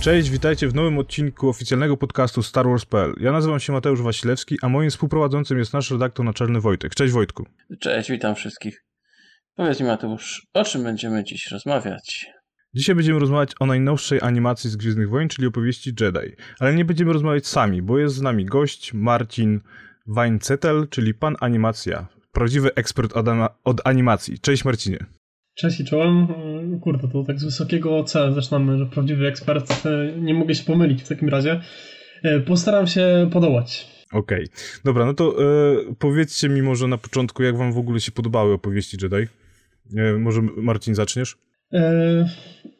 Cześć, witajcie w nowym odcinku oficjalnego podcastu Star Wars.pl. Ja nazywam się Mateusz Wasilewski, a moim współprowadzącym jest nasz redaktor naczelny Wojtek. Cześć Wojtku. Cześć, witam wszystkich. Powiedz mi Mateusz, o czym będziemy dziś rozmawiać? Dzisiaj będziemy rozmawiać o najnowszej animacji z Gwiezdnych Wojen, czyli opowieści Jedi. Ale nie będziemy rozmawiać sami, bo jest z nami gość Marcin Weinzettel, czyli pan animacja. Prawdziwy ekspert od, od animacji. Cześć Marcinie. Cześć i czołem. Kurde, to tak z wysokiego C zaczynamy, że prawdziwy ekspert. Nie mogę się pomylić w takim razie. E, postaram się podołać. Okej. Okay. Dobra, no to e, powiedzcie mi może na początku, jak wam w ogóle się podobały opowieści Jedi. E, może Marcin zaczniesz? E,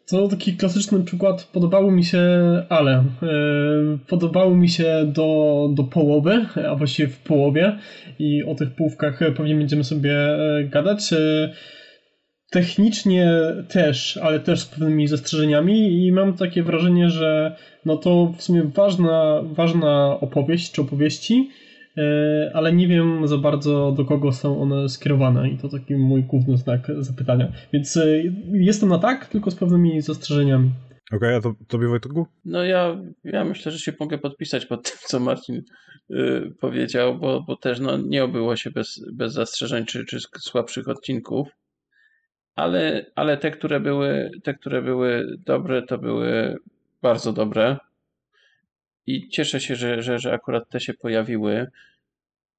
to taki klasyczny przykład. Podobało mi się, ale e, podobało mi się do, do połowy, a właściwie w połowie i o tych połówkach pewnie będziemy sobie e, gadać. Technicznie też, ale też z pewnymi zastrzeżeniami i mam takie wrażenie, że no to w sumie ważna, ważna opowieść czy opowieści, E, ale nie wiem za bardzo do kogo są one skierowane i to taki mój główny znak zapytania. Więc e, jestem na tak, tylko z pewnymi zastrzeżeniami. Okej, okay, a to, tobie Wojtku? No ja, ja myślę, że się mogę podpisać pod tym, co Marcin y, powiedział, bo, bo też no, nie obyło się bez, bez zastrzeżeń czy, czy słabszych odcinków, ale, ale te, które były, te, które były dobre, to były bardzo dobre. I cieszę się, że, że, że akurat te się pojawiły.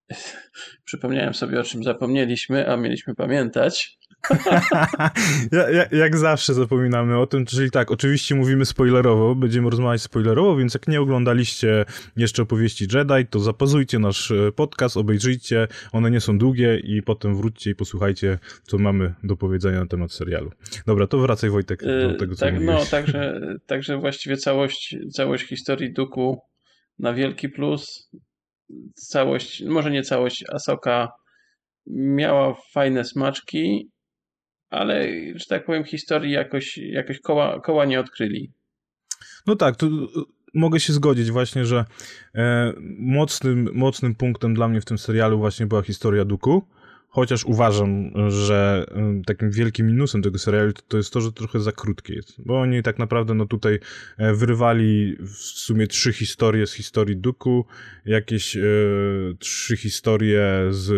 Przypomniałem sobie, o czym zapomnieliśmy, a mieliśmy pamiętać. jak, jak zawsze zapominamy o tym, czyli tak, oczywiście mówimy spoilerowo, będziemy rozmawiać spoilerowo, więc jak nie oglądaliście jeszcze opowieści Jedi, to zapazujcie nasz e, podcast, obejrzyjcie, one nie są długie i potem wróćcie i posłuchajcie, co mamy do powiedzenia na temat serialu. Dobra, to wracaj Wojtek do e, tego, co tak, mówiłeś. No, także, także właściwie całość, całość historii Duku na wielki plus całość, może nie całość, Asoka miała fajne smaczki, ale, że tak powiem, historii jakoś, jakoś koła, koła nie odkryli. No tak, tu mogę się zgodzić właśnie, że e, mocnym, mocnym punktem dla mnie w tym serialu właśnie była historia Duku chociaż uważam, że takim wielkim minusem tego serialu to jest to, że trochę za krótkie jest, bo oni tak naprawdę no tutaj e, wyrywali w sumie trzy historie z historii Duku, jakieś e, trzy historie z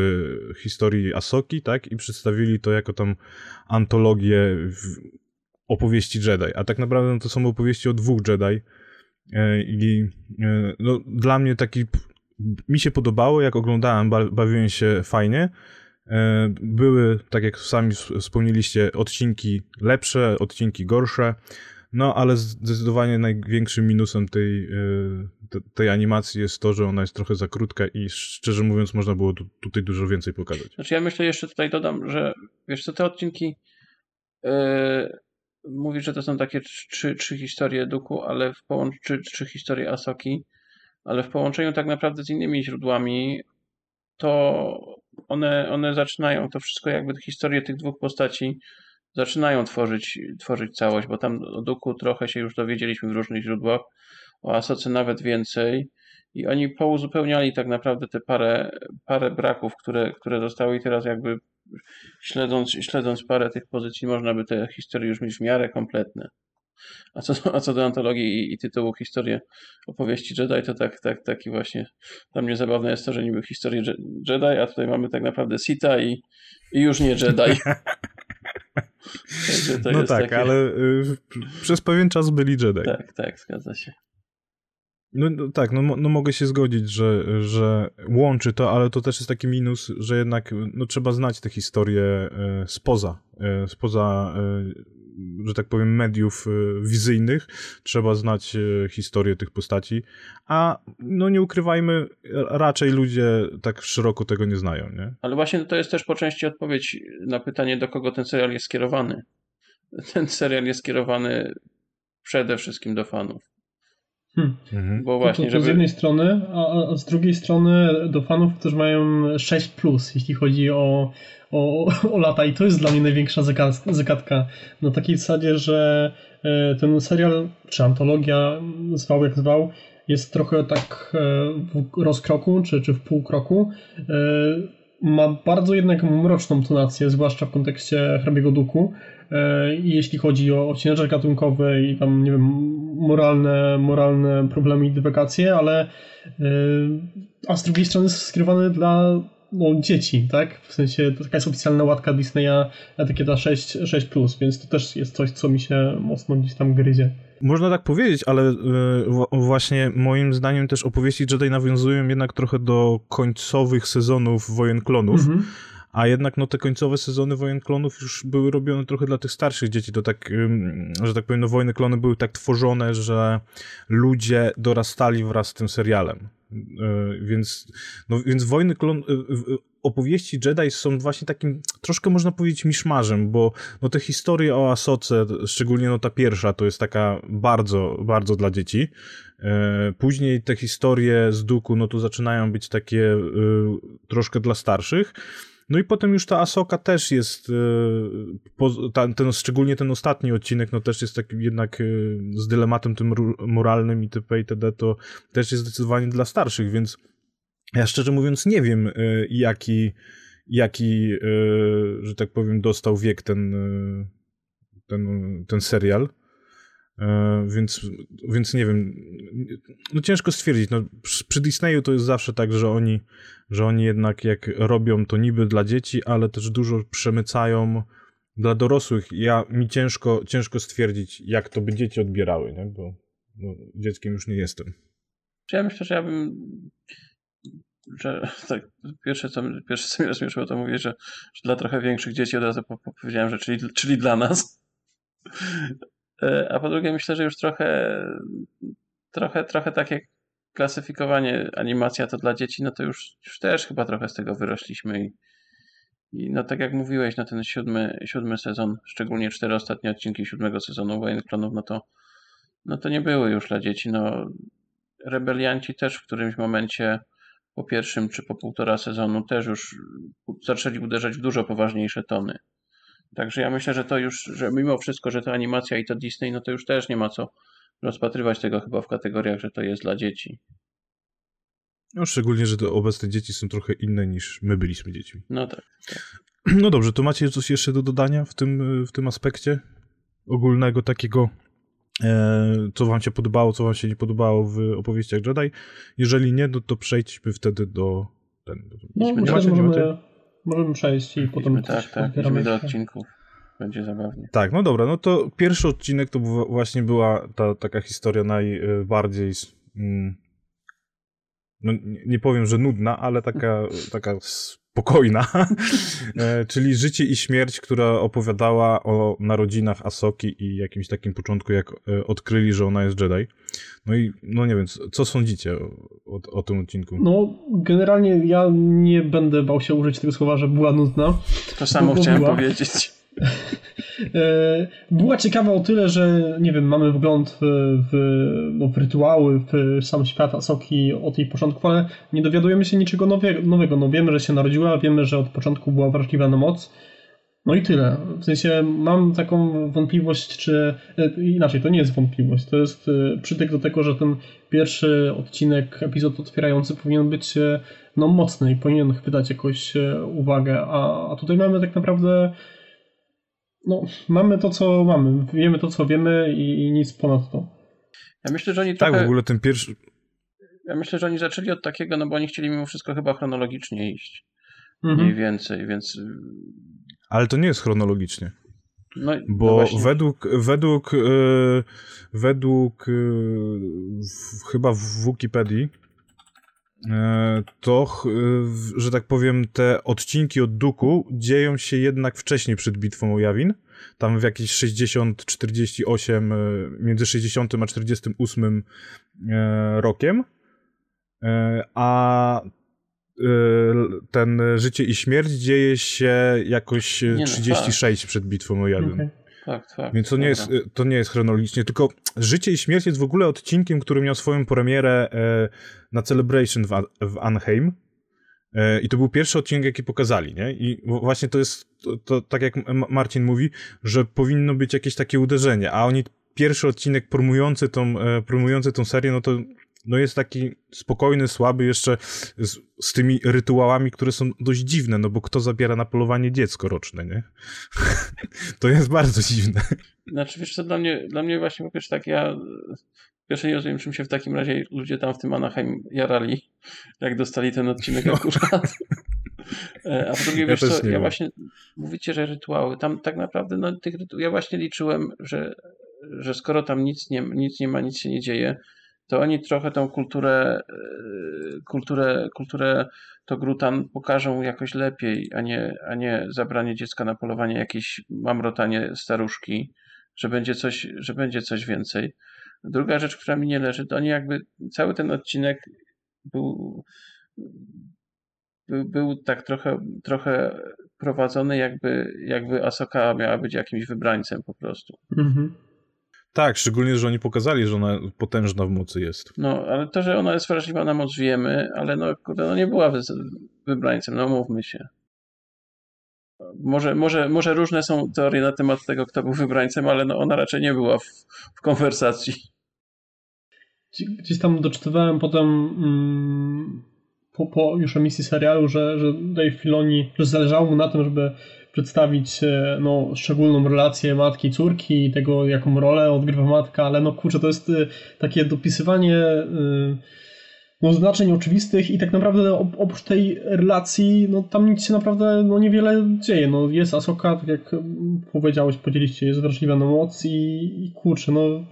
historii Asoki, tak, i przedstawili to jako tam antologię opowieści Jedi, a tak naprawdę no, to są opowieści o dwóch Jedi. E, i no, dla mnie taki mi się podobało, jak oglądałem, bawiłem się fajnie, były, tak jak sami wspomnieliście, odcinki lepsze, odcinki gorsze, no ale zdecydowanie największym minusem tej, e, tej animacji jest to, że ona jest trochę za krótka i szczerze mówiąc można było tu, tutaj dużo więcej pokazać. Znaczy ja myślę, jeszcze tutaj dodam, że wiesz co, te odcinki yy, mówisz, że to są takie trzy, trzy historie Duku, ale w połączeniu, trzy, trzy historie Asoki, ale w połączeniu tak naprawdę z innymi źródłami to one, one zaczynają to wszystko, jakby historię tych dwóch postaci zaczynają tworzyć, tworzyć całość, bo tam o Duku trochę się już dowiedzieliśmy w różnych źródłach, o Asoce nawet więcej i oni pouzupełniali tak naprawdę te parę, parę braków, które, które zostały i teraz jakby śledząc, śledząc parę tych pozycji można by te historie już mieć w miarę kompletne. A co, a co do antologii i, i tytułu Historię opowieści Jedi, to tak, tak, taki właśnie dla mnie zabawne jest to, że niby historię Jedi, a tutaj mamy tak naprawdę Sita i, i już nie Jedi. no tak, takie... ale y, przez pewien czas byli Jedi. Tak, tak, zgadza się. No, no tak, no, no mogę się zgodzić, że, że łączy to, ale to też jest taki minus, że jednak no, trzeba znać tę historię y, spoza, y, spoza że tak powiem, mediów e, wizyjnych, trzeba znać e, historię tych postaci, a no nie ukrywajmy, raczej ludzie tak szeroko tego nie znają, nie? Ale właśnie to jest też po części odpowiedź na pytanie, do kogo ten serial jest skierowany. Ten serial jest skierowany przede wszystkim do fanów. Hmm. Mhm. Bo właśnie, to, to żeby... z jednej strony, a, a, z drugiej strony do fanów, którzy mają 6, plus, jeśli chodzi o, o, o lata, i to jest dla mnie największa zagadka. Na takiej zasadzie, że e, ten serial, czy antologia, zwał jak zwał, jest trochę tak e, w rozkroku, czy, czy w półkroku. E, ma bardzo jednak mroczną tonację, zwłaszcza w kontekście hrabiego duku. Jeśli chodzi o odcinek gatunkowy i tam, nie wiem, moralne, moralne problemy i dywagacje, ale a z drugiej strony jest skierowane dla no, dzieci, tak? W sensie to taka jest oficjalna łatka Disneya etykieta 6, 6+, więc to też jest coś, co mi się mocno gdzieś tam gryzie. Można tak powiedzieć, ale y, właśnie moim zdaniem też opowieści Jedi nawiązują jednak trochę do końcowych sezonów Wojen Klonów, mhm. A jednak no te końcowe sezony Wojen Klonów już były robione trochę dla tych starszych dzieci, to tak, że tak powiem, no Wojny Klony były tak tworzone, że ludzie dorastali wraz z tym serialem. E, więc, no, więc Wojny Klon, e, opowieści Jedi są właśnie takim troszkę można powiedzieć miszmarzem, bo no, te historie o Asoce, szczególnie no ta pierwsza, to jest taka bardzo, bardzo dla dzieci. Później te historie z Duku, no to zaczynają być takie troszkę dla starszych. No i potem już ta Asoka też jest, e, ten, szczególnie ten ostatni odcinek, no też jest taki jednak e, z dylematem tym moralnym i typ itd., to też jest zdecydowanie dla starszych, więc ja szczerze mówiąc nie wiem, e, jaki, jaki że tak powiem, dostał wiek ten, ten, ten serial. Więc, więc nie wiem, no ciężko stwierdzić. No, przy Disneyu to jest zawsze tak, że oni że oni jednak jak robią to niby dla dzieci, ale też dużo przemycają dla dorosłych. Ja mi ciężko, ciężko stwierdzić, jak to by dzieci odbierały, nie? bo dzieckiem już nie jestem. Ja myślę, że ja bym że tak, pierwsze co, pierwsze co mnie rozśmieszyło to mówię, że, że dla trochę większych dzieci od razu powiedziałem, że czyli, czyli dla nas. E, a po drugie myślę, że już trochę trochę, trochę tak jak klasyfikowanie animacja to dla dzieci, no to już, już też chyba trochę z tego wyrośliśmy i, i no tak jak mówiłeś, no ten siódmy, siódmy sezon, szczególnie cztery ostatnie odcinki siódmego sezonu Wojen Klonów, no to, no to nie były już dla dzieci. No, rebelianci też w którymś momencie po pierwszym czy po półtora sezonu też już zaczęli uderzać w dużo poważniejsze tony. Także ja myślę, że to już, że mimo wszystko, że to animacja i to Disney, no to już też nie ma co rozpatrywać tego chyba w kategoriach, że to jest dla dzieci. No, szczególnie, że te obecne dzieci są trochę inne niż my byliśmy dziećmi. No tak. tak. No dobrze, to macie coś jeszcze do dodania w tym, w tym aspekcie ogólnego takiego, e, co wam się podobało, co wam się nie podobało w opowieściach Jedi? Jeżeli nie, no to przejdźmy wtedy do... Ten, do... No, myślę, możemy, możemy przejść i potem... Tak, tak, do odcinków. Będzie zabawnie. Tak, no dobra, no to pierwszy odcinek to właśnie była ta taka historia najbardziej, mm, no nie powiem, że nudna, ale taka, taka spokojna, e, czyli Życie i Śmierć, która opowiadała o narodzinach Asoki i jakimś takim początku, jak e, odkryli, że ona jest Jedi. No i, no nie wiem, co sądzicie o, o, tym odcinku? No, generalnie ja nie będę bał się użyć tego słowa, że była nudna. To samo chciałem była. powiedzieć. E, była ciekawa o tyle, że nie wiem, mamy wgląd w, no, w rytuały, w sam świat Asoki od jej początku, ale nie dowiadujemy się niczego nowego. No wiemy, że się narodziła, wiemy, że od początku była wrażliwa na moc. No i tyle. W sensie mam taką wątpliwość, czy e, inaczej, to nie jest wątpliwość, to jest e, przytyk do tego, że ten pierwszy odcinek, epizod otwierający powinien być no, mocny i powinien chwytać jakąś uwagę, a, a tutaj mamy tak naprawdę no, mamy to, co mamy. Wiemy to, co wiemy i, i nic ponad to. Ja myślę, że oni trochę... Tak, w ogóle ten pierwszy... Ja myślę, że oni zaczęli od takiego, no bo oni chcieli mimo wszystko chyba chronologicznie iść. Mhm. Mniej więcej, więc... Ale to nie jest chronologicznie. No, bo no według, według, yy, według yy, w, chyba w Wikipedii to, że tak powiem, te odcinki od Duku dzieją się jednak wcześniej przed bitwą o Jawin. Tam w jakieś 60, 48, e, między 60 a 48 e, rokiem. A ten Życie i Śmierć dzieje się jakoś nie 36 no, tak. przed bitwą o Jawin. Okay. Tak, tak. Więc to nie, jest, to nie jest chronologicznie, tylko Życie i Śmierć jest w ogóle odcinkiem, który miał swoją premierę e, na Celebration w, w Anaheim. E, I to był pierwszy odcinek, jaki pokazali, nie? I właśnie to jest, to, to, tak jak Marcin mówi, że powinno być jakieś takie uderzenie, a oni pierwszy odcinek promujący tą, e, promujący tą serię, no to no jest taki spokojny, słaby jeszcze z, z, tymi rytuałami, które są dość dziwne, no bo kto zabiera na polowanie dziecko roczne, nie? to jest bardzo dziwne. Znaczy, wiesz co, dla mnie, dla mnie właśnie po pierwsze tak, ja pierwsze nie rozumiem, czym się w takim razie ludzie tam w tym Anaheim jarali, jak dostali ten odcinek no. akurat. E, a po drugie, wiesz ja co, ja właśnie, mówicie, że rytuały, tam tak naprawdę, no tych rytuałów, ja właśnie liczyłem, że, że skoro tam nic nie, nic nie ma, nic się nie dzieje, to oni trochę tą kulturę, e, kulturę, kulturę to grutan pokażą jakoś lepiej, a nie, a nie zabranie dziecka na polowanie, jakieś mamrotanie staruszki, że będzie coś, że będzie coś więcej. Druga rzecz, która mi nie leży, to oni jakby cały ten odcinek był, był, był tak trochę, trochę prowadzony, jakby, jakby Asoka miała być jakimś wybrańcem po prostu. Mhm. Tak, szczególnie, że oni pokazali, że ona potężna w mocy jest. No, ale to, że ona jest wrażliwa na moc wiemy, ale no, kurde, no nie była wybrańcem, no mówmy się. Może, może, może różne są teorie na temat tego, kto był wybrańcem, ale no ona raczej nie była w, w konwersacji. Gdzieś tam doczytywałem potem mm, po, po już emisji serialu, że, że Dave Filoni, że zależało mu na tym, żeby przedstawić e, no, szczególną relację matki i córki i tego, jaką rolę odgrywa matka, ale no kurczę, to jest e, takie dopisywanie e, no, znaczeń oczywistych i tak naprawdę oprócz tej relacji, no tam nic się naprawdę no, niewiele dzieje. No, jest Asoka, tak jak powiedziałeś, podzieliście, jest wrażliwa na moc i, i kurczę, no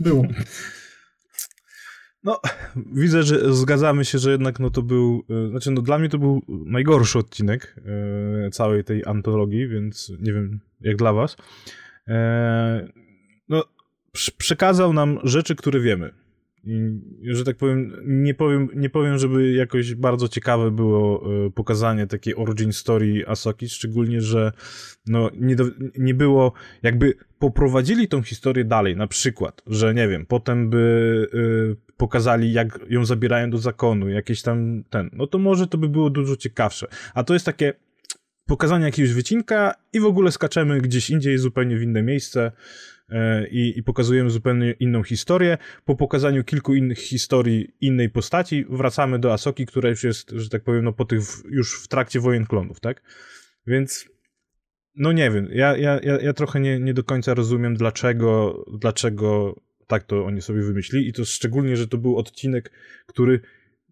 było. No, widzę, że zgadzamy się, że jednak no to był, e, znaczy no dla mnie to był najgorszy odcinek e, całej tej antologii, więc nie wiem jak dla was. E, no, przekazał nam rzeczy, które wiemy. I, że tak powiem, nie powiem, nie powiem, żeby jakoś bardzo ciekawe było pokazanie takiej origin story Asoki, szczególnie, że no, nie, do, nie było, jakby poprowadzili tą historię dalej, na przykład, że nie wiem, potem by pokazali, jak ją zabierają do zakonu, jakieś tam ten, no to może to by było dużo ciekawsze. A to jest takie pokazanie jakiegoś wycinka i w ogóle skaczemy gdzieś indziej, zupełnie w inne miejsce e, i, i pokazujemy zupełnie inną historię. Po pokazaniu kilku innych historii innej postaci wracamy do Asoki, która już jest, że tak powiem, no po tych, już w trakcie wojen klonów, tak? Więc no nie wiem, ja, ja, ja, ja trochę nie, nie do końca rozumiem, dlaczego, dlaczego tak to oni sobie wymyślili i to szczególnie, że to był odcinek, który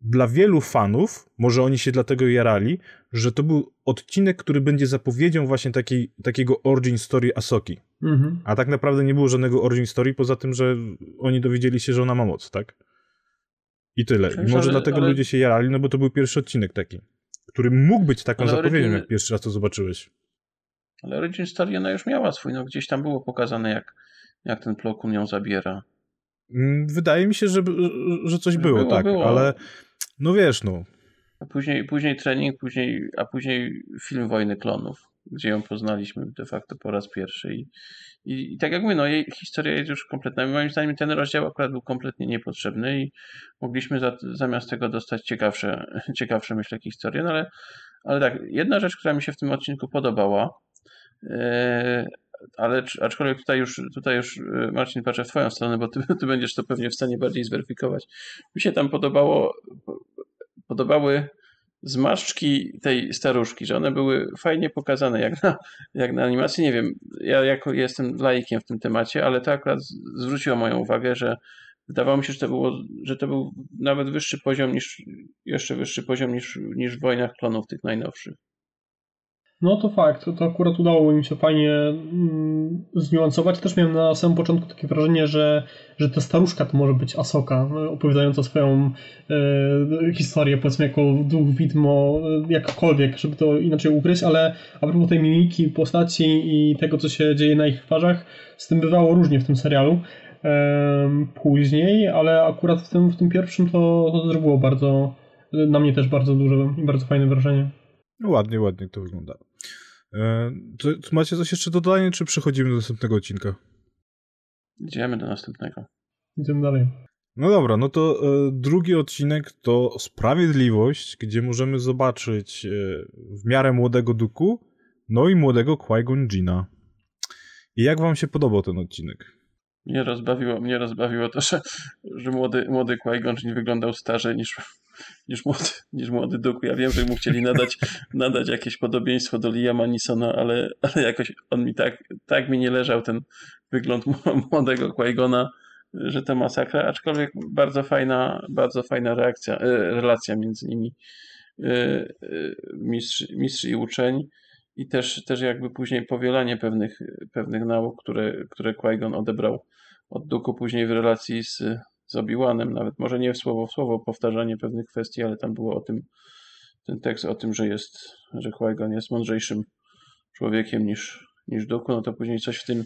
dla wielu fanów, może oni się dlatego jarali, że to był odcinek, który będzie zapowiedzią właśnie takiej, takiego origin story Asoki. Mhm. A tak naprawdę nie było żadnego origin story, poza tym, że oni dowiedzieli się, że ona ma moc, tak? I tyle. I może ale, dlatego ale... ludzie się jarali, no bo to był pierwszy odcinek taki, który mógł być taką ale zapowiedzią, origin... jak pierwszy raz to zobaczyłeś. Ale origin story ona już miała swój, no gdzieś tam było pokazane, jak jak ten Plokun ją zabiera. Mm, wydaje mi się, że, że coś było, było tak, było. ale no wiesz, no. A później, później trening, później, a później film Wojny Klonów, gdzie ją poznaliśmy de facto po raz pierwszy. I, i, i tak jak mówię, no jej historia jest już kompletna. Moim zdaniem ten rozdział akurat był kompletnie niepotrzebny i mogliśmy za, zamiast tego dostać ciekawsze, ciekawsze myślę, historie, no ale, ale tak, jedna rzecz, która mi się w tym odcinku podobała, yy, ale aczkolwiek tutaj już, tutaj już y, Marcin patrzę w twoją stronę, bo ty, ty będziesz to pewnie w stanie bardziej zweryfikować. Mi się tam podobało, podobały zmarszczki tej staruszki, że one były fajnie pokazane, jak na, jak na animacji. Nie wiem, ja jako jestem laikiem w tym temacie, ale to akurat zwróciło moją uwagę, że wydawało mi się, że to, było, że to był nawet wyższy poziom niż, jeszcze wyższy poziom niż, niż w Wojnach Klonów tych najnowszych. No to fakt, to akurat udało mi się fajnie mm, zniuansować. Też miałem na samym początku takie wrażenie, że, że ta staruszka to może być Asoka, e, opowiadająca swoją e, historię, powiedzmy jako duch, widmo, e, jakkolwiek, żeby to inaczej ugryźć, ale a propos tej mimiki, postaci i tego, co się dzieje na ich twarzach, z tym bywało różnie w tym serialu e, później, ale akurat w tym, w tym pierwszym to, to zrobiło bardzo, na mnie też bardzo duże i bardzo fajne wrażenie. No ładnie, ładnie to wygląda. E, to, macie coś jeszcze do dodania, czy przechodzimy do następnego odcinka? Idziemy do następnego. Idziemy dalej. No dobra, no to e, drugi odcinek to Sprawiedliwość, gdzie możemy zobaczyć e, w miarę młodego Duku, no i młodego Qui-Gon Jina. I jak wam się podobał ten odcinek? Mnie rozbawiło, mnie rozbawiło to, że, że młody, młody Qui-Gon nie wyglądał starzej niż, niż, młody, niż młody Duku. Ja wiem, że mu chcieli nadać, nadać jakieś podobieństwo do Liama Nisona, ale, ale jakoś on mi tak, tak mi nie leżał ten wygląd młodego Qui-Gona, że to masakra, aczkolwiek bardzo fajna, bardzo fajna reakcja, e, relacja między nimi e, e, mistrz, mistrz i uczeń i też, też jakby później powielanie pewnych, pewnych nauk, które, które Qui-Gon odebrał od Duku później w relacji z, z Obi-Wanem, nawet może nie w słowo w słowo powtarzanie pewnych kwestii, ale tam było o tym, ten tekst o tym, że jest, że Qui-Gon jest mądrzejszym człowiekiem niż, niż Duku, no to później coś w tym,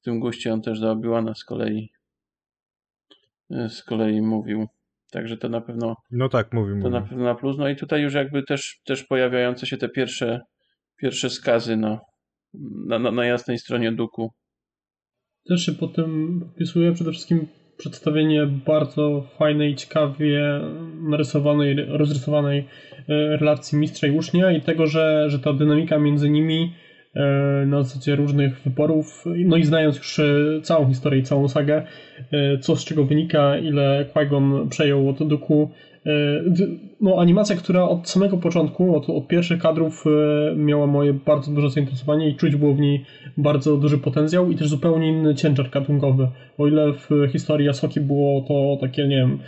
w tym guście on też do Obi-Wana z kolei z kolei mówił. Także to na pewno. No tak, mówił. To na pewno na plus. No i tutaj już jakby też, też pojawiające się te pierwsze, pierwsze skazy na, na, na jasnej stronie duku. Też się potem wpisuje przede wszystkim przedstawienie bardzo fajnej, ciekawie narysowanej, rozrysowanej e, relacji mistrza i ucznia i tego, że, że ta dynamika między nimi E, na zasadzie różnych wyborów, no i znając już e, całą historię i całą sagę, co z czego wynika, ile Qui-Gon przejął od Duku, no animacja, która od samego początku, od, od pierwszych kadrów miała moje bardzo duże zainteresowanie i czuć było w niej bardzo duży potencjał i też zupełnie inny ciężar gatunkowy. O ile w historii Asoki było to takie, nie wiem,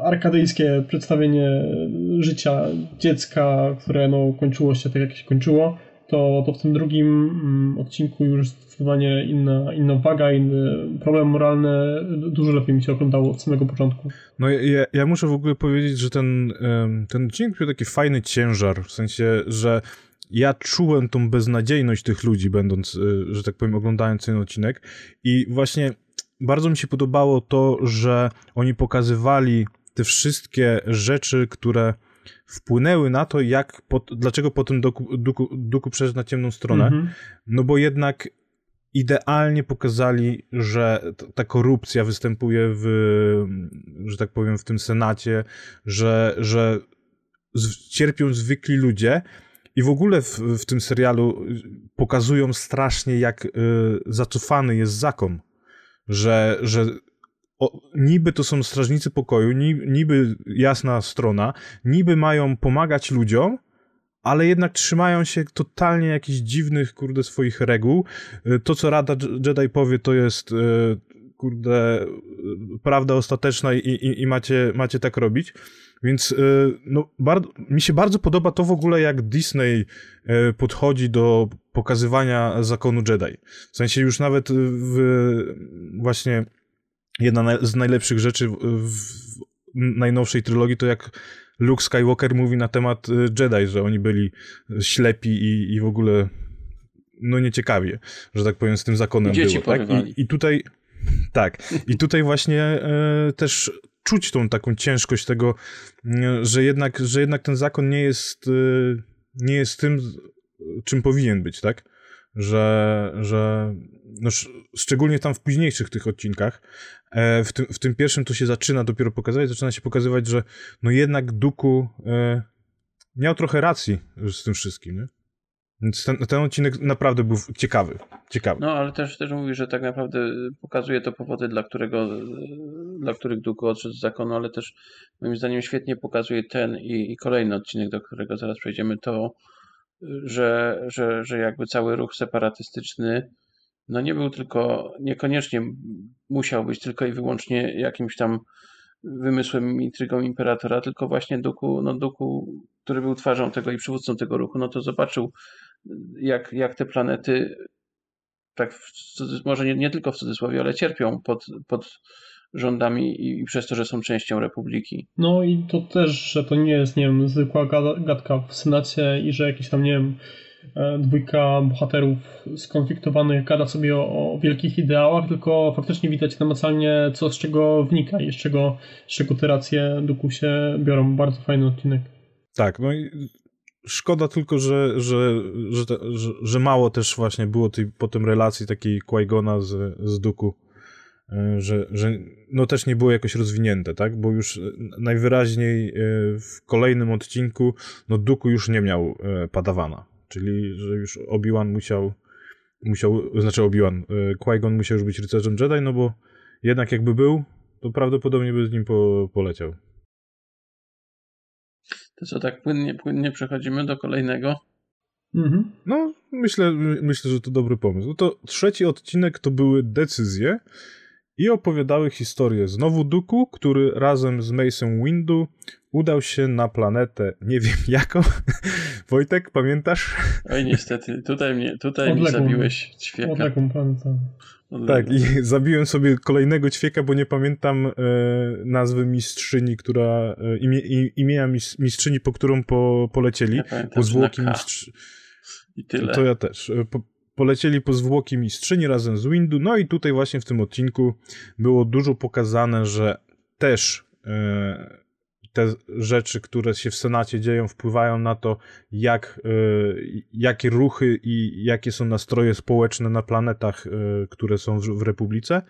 arkadyjskie przedstawienie życia dziecka, które no, kończyło się tak jak się kończyło, to, to w tym drugim mm, odcinku już zdecydowanie inna, inna waga, inny problem moralny dużo lepiej mi się oglądało od samego początku. No ja, ja muszę w ogóle powiedzieć, że ten, ten odcinek miał taki fajny ciężar, w sensie, że ja czułem tą beznadziejność tych ludzi, będąc, y, że tak powiem, oglądając ten odcinek i właśnie bardzo mi się podobało to, że oni pokazywali te wszystkie rzeczy, które wpłynęły na to, jak, dlaczego potem Duku, Duku, Duku przeszedł na ciemną stronę. Mhm. No bo jednak idealnie pokazali, że ta korupcja występuje w, że tak powiem, w tym Senacie, że, że cierpią zwykli ludzie. I w ogóle w, w tym serialu pokazują strasznie, jak y, zacofany jest zakon. Że, że o, niby to są strażnicy pokoju, niby, niby jasna strona, niby mają pomagać ludziom, ale jednak trzymają się totalnie jakichś dziwnych, kurde, swoich reguł. Y, to, co Rada Jedi powie, to jest, y, kurde, prawda ostateczna i, i, i macie, macie tak robić. Więc y, no, bardzo, mi się bardzo podoba to w ogóle, jak Disney podchodzi do pokazywania zakonu Jedi. W sensie już nawet w właśnie jedna z najlepszych rzeczy w najnowszej trylogii to jak Luke Skywalker mówi na temat y, Jedi, że oni byli ślepi i, i w ogóle no nieciekawie, że tak powiem, z tym zakonem Dzieci było. Tak? I, I, tutaj tak, i tutaj właśnie e, też czuć tą taką ciężkość tego, e, że jednak, że jednak ten zakon nie jest, e, nie jest tym, czym powinien być, tak? Że, że no, szczególnie tam w późniejszych tych odcinkach, w tym, w tym pierwszym to się zaczyna dopiero pokazywać, zaczyna się pokazywać, że no jednak Duku e, miał trochę racji z tym wszystkim, nie? Więc ten, ten, odcinek naprawdę był ciekawy, ciekawy. No, ale też, też mówi, że tak naprawdę pokazuje to powody, dla, którego, dla których Duku odszedł z zakonu, ale też moim zdaniem świetnie pokazuje ten i, i kolejny odcinek, do którego zaraz przejdziemy, to, że, że, że jakby cały ruch separatystyczny no nie był tylko, niekoniecznie musiał być tylko i wyłącznie jakimś tam wymysłem, intrygą imperatora, tylko właśnie Duku, no Duku, który był twarzą tego i przywódcą tego ruchu, no to zobaczył, jak, jak te planety, tak może nie, nie tylko w cudzysłowie, ale cierpią pod, pod rządami i, i, przez to, że są częścią republiki. No i to też, że to nie jest, nie wiem, zwykła gadka w Senacie i że jakieś tam, nie wiem, dwójka bohaterów skonfliktowanych gada sobie o, o, wielkich ideałach, tylko faktycznie widać namacalnie, co z czego wnika i z czego, z czego te racje duku się biorą. Bardzo fajny odcinek. Tak, no i szkoda tylko, że, że, że, że, mało też właśnie było tej potem relacji takiej Qui-Gona z, z Duku, e, że, że no też nie było jakoś rozwinięte, tak, bo już najwyraźniej e, w kolejnym odcinku no Duku już nie miał Padawana czyli że już Obi-Wan musiał musiał, znaczy Obi-Wan, y, Qui-Gon musiał już być rycerzem Jedi, no bo jednak jakby był, to prawdopodobnie by z nim po, poleciał. To co, tak płynnie, płynnie przechodzimy do kolejnego? Mhm. No, myślę, myślę, że to dobry pomysł. No to trzeci odcinek to były decyzje i opowiadały historię znowu Duku, który razem z Mason Windu udał się na planetę, nie wiem jaką. Wojtek, pamiętasz? Oj, niestety, tutaj mnie, tutaj mi zabiłeś ćwieka. Odległą pamiętam. Tak, i zabiłem sobie kolejnego ćwieka, bo nie pamiętam e, nazwy mistrzyni, która, e, imie, imienia mistrzyni, po którą po, polecieli. Ja pamiętam, po zwłoki mistrzyni. I tyle. To ja też. E, po, polecieli po zwłoki mistrzyni razem z Windu. No i tutaj właśnie w tym odcinku było dużo pokazane, że też e, te rzeczy, które się w Senacie dzieją, wpływają na to, jak, e, jakie ruchy i jakie są nastroje społeczne na planetach, e, które są w, Republice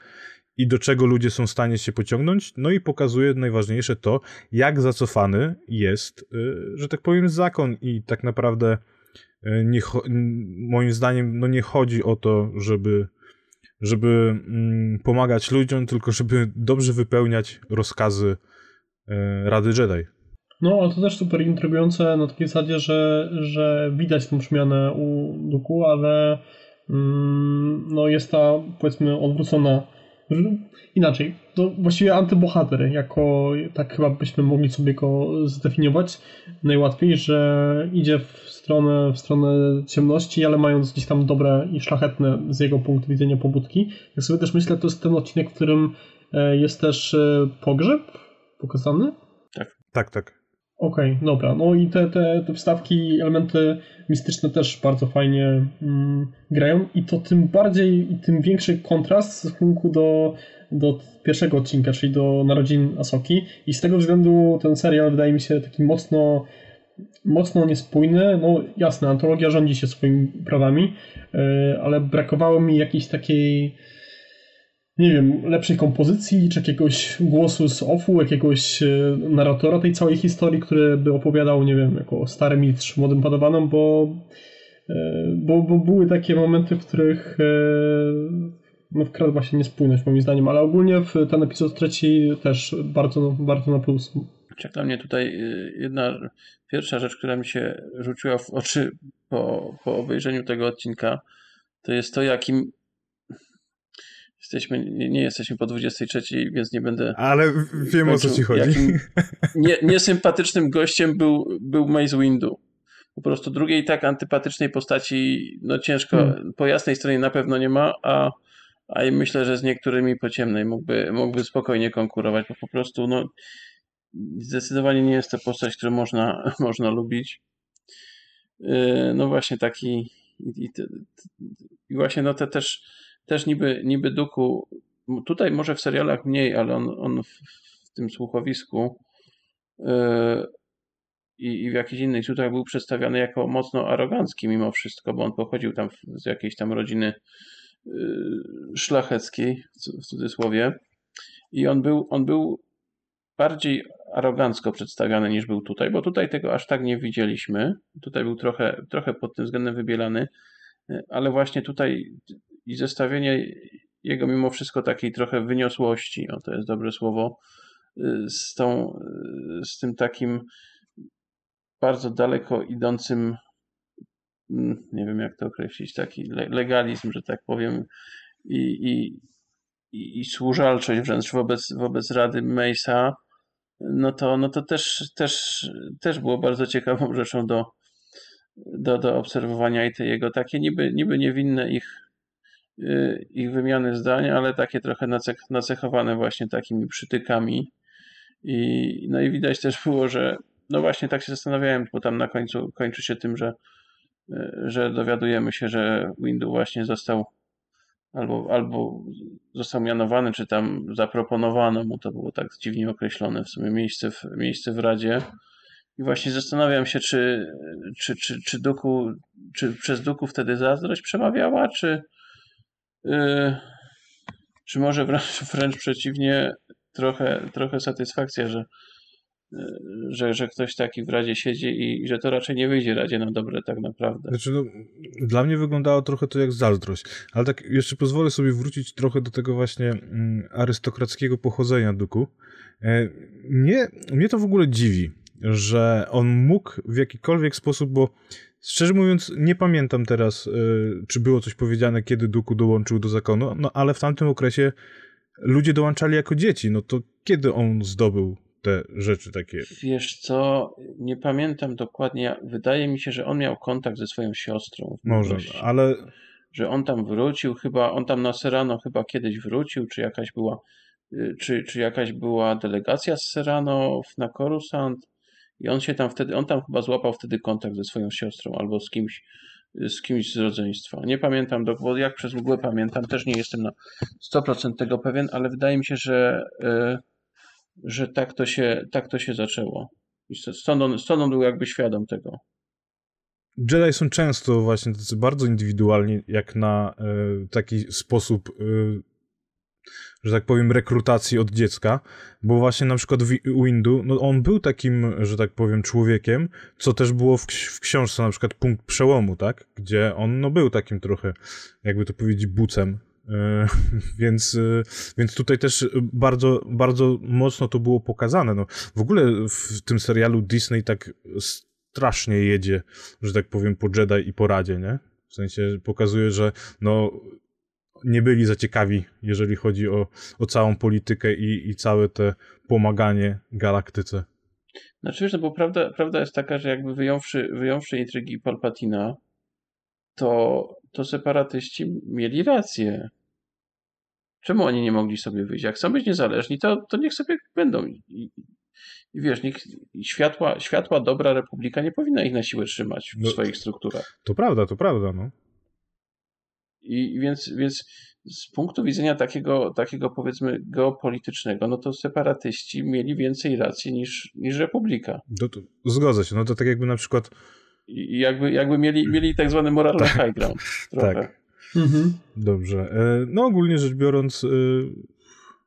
i do czego ludzie są w stanie się pociągnąć. No i pokazuje najważniejsze to, jak zacofany jest, że tak powiem, zakon i tak naprawdę nie, moim zdaniem no nie chodzi o to, żeby, żeby mm, pomagać ludziom, tylko żeby dobrze wypełniać rozkazy e, Rady Jedi. No, ale to też super intrygujące na takiej zasadzie, że, że widać tą przemianę u Duku, ale mm, no jest ta powiedzmy odwrócona inaczej, to właściwie antybohater, jako tak chyba byśmy mogli sobie go zdefiniować najłatwiej, że idzie w stronę, w stronę ciemności, ale mając gdzieś tam dobre i szlachetne z jego punktu widzenia pobudki. Jak sobie też myślę, to jest ten odcinek, w którym e, jest też e, pogrzeb pokazany. Tak, tak, tak. Okej, okay, dobra. No i te, te, te wstawki, elementy mistyczne też bardzo fajnie mm, grają i to tym bardziej i tym większy kontrast w stosunku do, do pierwszego odcinka, czyli do narodzin Asoki i z tego względu ten serial wydaje mi się taki mocno mocno niespójny. No jasne, antologia rządzi się swoimi prawami, yy, ale brakowało mi jakiejś takiej nie wiem, lepszej kompozycji, czy jakiegoś głosu z offu, jakiegoś e, narratora tej całej historii, który by opowiadał, nie wiem, jako stary mistrz młodym padawanom, bo, e, bo, bo były takie momenty, w których e, no, wkradła się niespójność moim zdaniem, ale ogólnie ten epizod trzeci też bardzo, bardzo na plus. Dla mnie tutaj jedna pierwsza rzecz, która mi się rzuciła w oczy po, po obejrzeniu tego odcinka, to jest to, jakim Jesteśmy, nie, nie, jesteśmy po 23, więc nie będę. Ale wiem o co ci chodzi. Nie, niesympatycznym gościem był, był Maze Windu. Po prostu drugiej tak antypatycznej postaci, no ciężko, hmm. po jasnej stronie na pewno nie ma, a, a myślę, że z niektórymi po ciemnej mógłby, mógłby spokojnie konkurować, bo po prostu no, zdecydowanie nie jest to postać, którą można, można lubić. Yy, no właśnie taki i, i, i właśnie no te też też niby, niby Duku, tutaj może w serialach mniej, ale on, on w, w tym słuchowisku yy, i, w jakichś innych źródłach był przedstawiany jako mocno arogancki mimo wszystko, bo on pochodził tam z jakiejś tam rodziny yy, szlacheckiej, w cudzysłowie. I on był, on był bardziej arogancko przedstawiany niż był tutaj, bo tutaj tego aż tak nie widzieliśmy. Tutaj był trochę, trochę pod tym względem wybielany, ale właśnie tutaj i zestawienie jego mimo wszystko takiej trochę wyniosłości, o to jest dobre słowo, y, z, tą, y, z tym takim bardzo daleko idącym, mm, nie wiem jak to określić, taki legalizm, że tak powiem, i, i, i, i służalczość wręcz wobec, wobec Rady Mesa, no to, no to też, też, też było bardzo ciekawą rzeczą do, do, do obserwowania i te jego takie niby, niby niewinne ich ich wymiany zdań, ale takie trochę nacechowane właśnie takimi przytykami. I, no i widać też było, że no właśnie tak się zastanawiałem, bo tam na końcu kończy się tym, że, y, że dowiadujemy się, że Windu właśnie został albo, albo został mianowany, czy tam zaproponowano mu, to było tak dziwnie określone w sumie miejsce w, miejsce w Radzie. I właśnie zastanawiam się, czy, czy, czy, czy, Duku, czy przez Duku wtedy zazdrość przemawiała, czy, czy może wręcz, wręcz przeciwnie, trochę, trochę satysfakcja, że, że, że ktoś taki w Radzie siedzi i, i że to raczej nie wyjdzie Radzie na dobre tak naprawdę. Znaczy, no, dla mnie wyglądało trochę to jak zazdrość, ale tak jeszcze pozwolę sobie wrócić trochę do tego właśnie mm, arystokrackiego pochodzenia Duku. E, mnie, mnie to w ogóle dziwi, że on mógł w jakikolwiek sposób, bo szczerze mówiąc nie pamiętam teraz, y, czy było coś powiedziane, kiedy Duku dołączył do zakonu, no ale w tamtym okresie ludzie dołączali jako dzieci, no to kiedy on zdobył te rzeczy takie? Wiesz co, nie pamiętam dokładnie, wydaje mi się, że on miał kontakt ze swoją siostrą. Może, ale... Że on tam wrócił, chyba, on tam na Serano chyba kiedyś wrócił, czy jakaś była, y, czy, czy jakaś była delegacja z Serano na Coruscant i on się tam wtedy, on tam chyba złapał wtedy kontakt ze swoją siostrą albo z kimś, z kimś z rodzeństwa. Nie pamiętam, bo jak przez mgłę pamiętam, też nie jestem na 100% tego pewien, ale wydaje mi się, że, e, że tak, to się, tak to się zaczęło. I stąd on, stąd on był jakby świadom tego. Jedi są często właśnie tacy bardzo indywidualni, jak na y, taki sposób y, że tak powiem, rekrutacji od dziecka, bo właśnie na przykład Windu, no on był takim, że tak powiem, człowiekiem, co też było w, w książce na przykład Punkt Przełomu, tak? Gdzie on no był takim trochę, jakby to powiedzieć, bucem, e, więc, e, więc tutaj też bardzo, bardzo mocno to było pokazane. No, w ogóle w tym serialu Disney tak strasznie jedzie, że tak powiem, po Jedi i po Radzie, nie? W sensie pokazuje, że no, nie byli za ciekawi, jeżeli chodzi o, o całą politykę i, i całe te pomaganie galaktyce. Znaczy wiesz, no bo prawda, prawda jest taka, że jakby wyjąwszy, wyjąwszy intrygi Palpatina, to, to separatyści mieli rację. Czemu oni nie mogli sobie wyjść? Jak chcą być niezależni, to, to niech sobie będą. I, i, i wiesz, niech, światła, światła dobra republika nie powinna ich na siłę trzymać w no, swoich strukturach. To prawda, to prawda, no. I więc, więc z punktu widzenia takiego, takiego powiedzmy geopolitycznego, no to separatyści mieli więcej racji niż, niż republika. To, to, zgodzę się, no to tak jakby na przykład... I jakby, jakby mieli, mieli tak zwany moral tak, high ground. Trochę. Tak. Mhm. Dobrze. E, no ogólnie rzecz biorąc, e,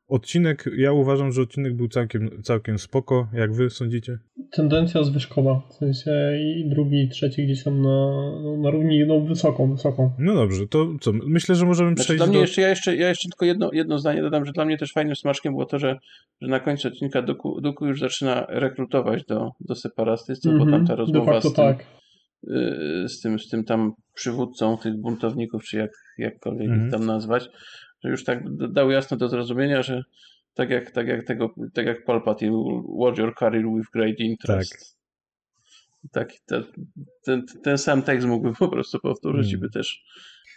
Odcinek, ja uważam, że odcinek był całkiem, całkiem spoko. Jak wy sądzicie? Tendencja zwyżkowa. W sensie i drugi, i trzeci gdzieś tam na, na równi, no wysoką, wysoką. No dobrze, to co? Myślę, że możemy znaczy, przejść dla mnie do... Jeszcze, ja, jeszcze, ja jeszcze tylko jedno, jedno zdanie dodam, że dla mnie też fajnym smaczkiem było to, że, że na końcu odcinka Duku, Duku już zaczyna rekrutować do, do separatystów, mm -hmm, bo tam ta mhm, rozmowa z tym, tak. Y, z, tym, z tym tam przywódcą tych buntowników, czy jak, jakkolwiek mm -hmm. ich tam nazwać, już tak dał jasno do zrozumienia, że tak jak, tak jak tego, tak jak Palpatine, watch your career with great interest. Tak. Tak, ten, ten, ten sam tekst mógłby po prostu powtórzyć hmm. i by też,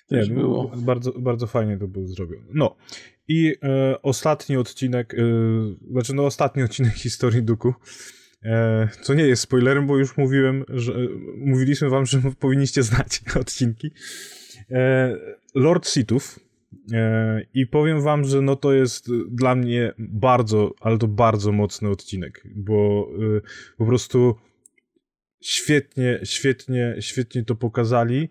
też Nie, było. Bardzo, bardzo fajnie to było zrobione. No i e, ostatni odcinek, e, znaczy no ostatni odcinek historii Duku, e, co nie jest spoilerem, bo już mówiłem, że mówiliśmy wam, że powinniście znać odcinki. E, Lord Sithów, E, I powiem wam, że no to jest dla mnie bardzo, ale to bardzo mocny odcinek, bo y, po prostu świetnie, świetnie, świetnie to pokazali.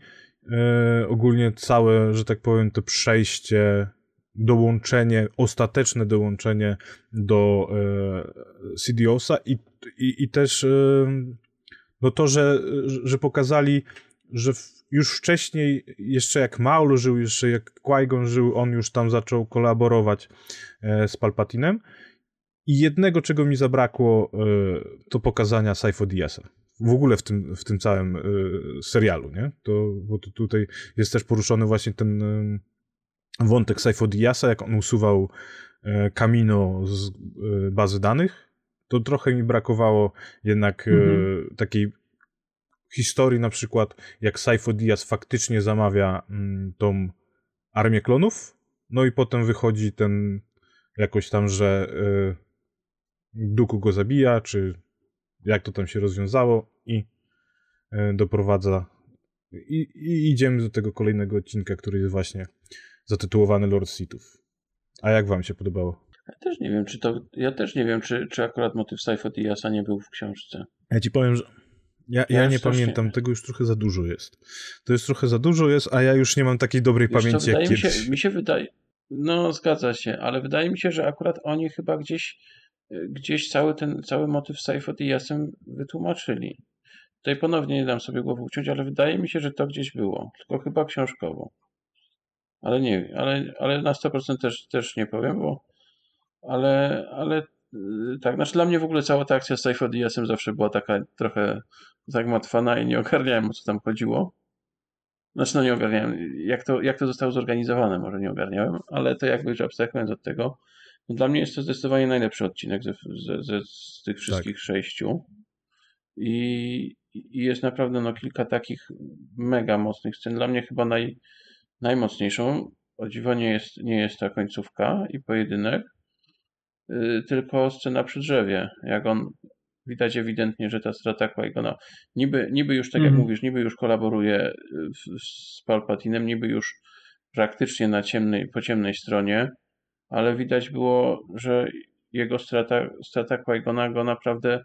E, ogólnie całe, że tak powiem, to przejście, dołączenie, ostateczne dołączenie do e, Sidiosa i, i, i też no to, że, że pokazali, że już wcześniej, jeszcze jak Maul żył, jeszcze jak Qui-Gon żył, on już tam zaczął kolaborować e, z Palpatinem. I jednego, czego mi zabrakło, e, to pokazania Saifo Diasa. W ogóle w tym, w tym całym e, serialu, nie? To, bo to tutaj jest też poruszony właśnie ten wątek Saifo Diasa, jak on usuwał Kamino z bazy danych. To trochę mi brakowało jednak mhm. takiej historii na przykład, jak Saifo Diaz faktycznie zamawia mm, tą armię klonów, no i potem wychodzi ten jakoś tam, że y, Duku go zabija, czy jak to tam się rozwiązało i y, doprowadza i, i, idziemy do tego kolejnego odcinka, który jest właśnie zatytułowany Lord Sithów. A jak wam się podobało? Ja też nie wiem, czy to. Ja też nie wiem, czy, czy akurat motyw Saifo Diasa nie był w książce. Ja ci powiem, że ja, ja, nie pamiętam, tego już trochę za dużo jest. To jest trochę za dużo jest, a ja już nie mam takiej dobrej pamięci jak mi kiedyś. Się, mi się wydaje, no zgadza się, ale wydaje mi się, że akurat oni chyba gdzieś gdzieś cały ten, cały motyw z Odiasem wytłumaczyli. Tutaj ponownie nie dam sobie głowy uciąć, ale wydaje mi się, że to gdzieś było, tylko chyba książkowo. Ale nie, ale, ale na 100% też, też nie powiem, bo ale, ale y, tak, znaczy dla mnie w ogóle cała ta akcja z Safe DS-em zawsze była taka trochę zagmatwana i nie ogarniałem o co tam chodziło. Znaczy no nie ogarniałem, jak to, jak to zostało zorganizowane, może nie ogarniałem, ale to jakby, że abstrahując od tego, no dla mnie jest to zdecydowanie najlepszy odcinek ze, ze, ze z tych wszystkich tak. sześciu. I, I jest naprawdę no, kilka takich mega mocnych scen. Dla mnie chyba naj, najmocniejszą, o dziwo nie jest, nie jest ta końcówka i pojedynek, tylko scena przy drzewie. Jak on widać ewidentnie, że ta strata Qui-Gona niby, niby już, tak jak mm. mówisz, niby już kolaboruje w, z Palpatinem, niby już praktycznie na ciemnej, po ciemnej stronie, ale widać było, że jego strata, strata Qui-Gona go naprawdę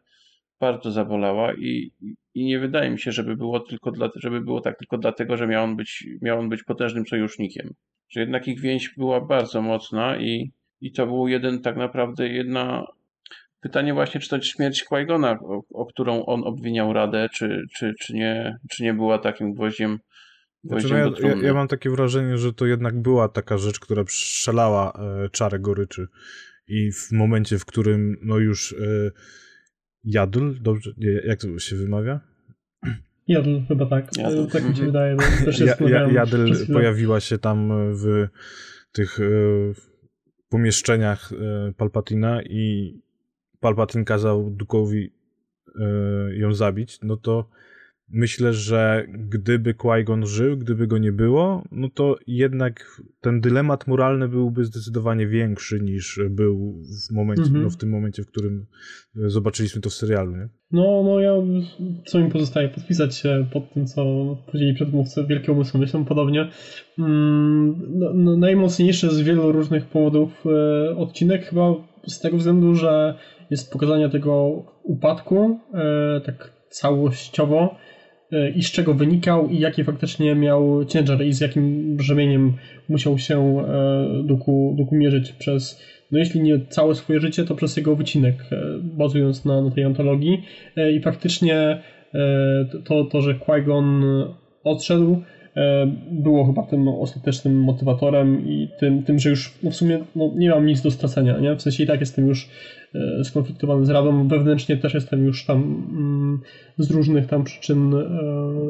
bardzo zabolała i, i nie wydaje mi się, żeby było tylko dla, żeby było tak tylko dlatego, że miał on być, miał on być potężnym sojusznikiem. Że jednak ich więź była bardzo mocna i, i to był jeden tak naprawdę jedna Pytanie właśnie, czy to śmierć Qui-Gona, o, o, którą on obwiniał Radę, czy, czy, czy, nie, czy nie była takim gwoździem, znaczy, no ja, ja, ja, mam takie wrażenie, że to jednak była taka rzecz, która strzelała e, czarę goryczy i w momencie, w którym no już e, Jadl, dobrze, jak to się wymawia? Jadl, chyba tak. Jadl. Tak mi się mhm. wydaje. No, też ja, ja, Jadl pojawiła się tam w tych e, pomieszczeniach e, Palpatina i Palpatine kazał Dukowi e, ją zabić, no to myślę, że gdyby Qui-Gon żył, gdyby go nie było, no to jednak ten dylemat moralny byłby zdecydowanie większy niż był w momencie, mhm. no w tym momencie, w którym zobaczyliśmy to w serialu, nie? No, no ja, co mi pozostaje, podpisać się pod tym, co powiedzieli przedmówcy, wielkie umysły myślą podobnie. Mm, no, no, najmocniejszy z wielu różnych powodów e, odcinek chyba z tego względu, że jest pokazanie tego upadku e, tak całościowo i z czego wynikał i jaki faktycznie miał ciężar i z jakim brzemieniem musiał się e, Duku, Duku mierzyć przez, no jeśli nie całe swoje życie, to przez jego wycinek, bazując na, na tej antologii. I faktycznie to, to że Qui-Gon odszedł, było chyba tym ostatecznym motywatorem i tym, tym że już no w sumie no, nie mam nic do stracenia, nie? W sensie i tak jestem już E, skonfliktowany z Radą. Wewnętrznie też jestem już tam mm, z różnych tam przyczyn e,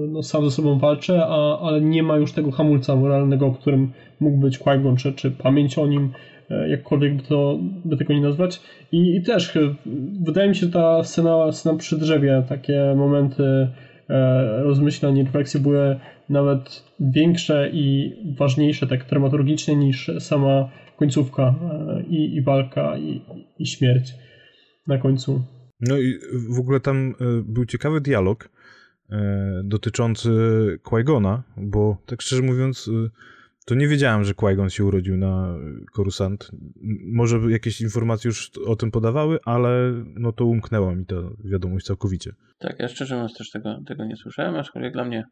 no, sam ze sobą walczę, a, ale nie ma już tego hamulca moralnego, którym mógł być qui czy, czy pamięć o nim, e, jakkolwiek by, to, by tego nie nazwać. I, I, też wydaje mi się, że ta scena, scena przy drzewie, takie momenty rozmyślań i refleksji były nawet większe i ważniejsze tak dramaturgicznie niż sama końcówka e, i, i walka i, i śmierć na końcu. No i w ogóle tam e, był ciekawy dialog e, dotyczący Qui-Gona, bo tak szczerze mówiąc to nie wiedziałem, że Qui-Gon się urodził na Coruscant. Może jakieś informacje już o tym podawały, ale no to umknęła mi ta wiadomość całkowicie. Tak, ja szczerze mówiąc też tego, tego nie słyszałem, aczkolwiek dla mnie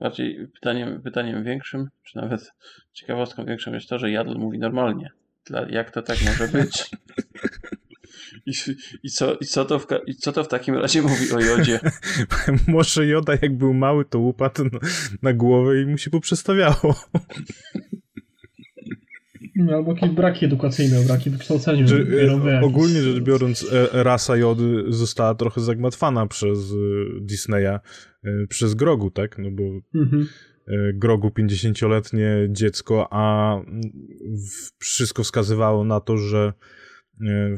Bardziej pytaniem, pytaniem większym, czy nawet ciekawostką większą jest to, że Jadl mówi normalnie. Dla, jak to tak może być? I, i, co, i, co to w, I co to w takim razie mówi o Jodzie? Może Joda jak był mały, to upadł na, na głowę i mu się poprzestawiało. No, albo jakieś braki edukacyjne, braki wykształcenia. Że, e, ogólnie rzecz biorąc, e, rasa Jody została trochę zagmatwana przez e, Disneya, przez Grogu, tak? No bo mhm. Grogu 50-letnie dziecko, a wszystko wskazywało na to, że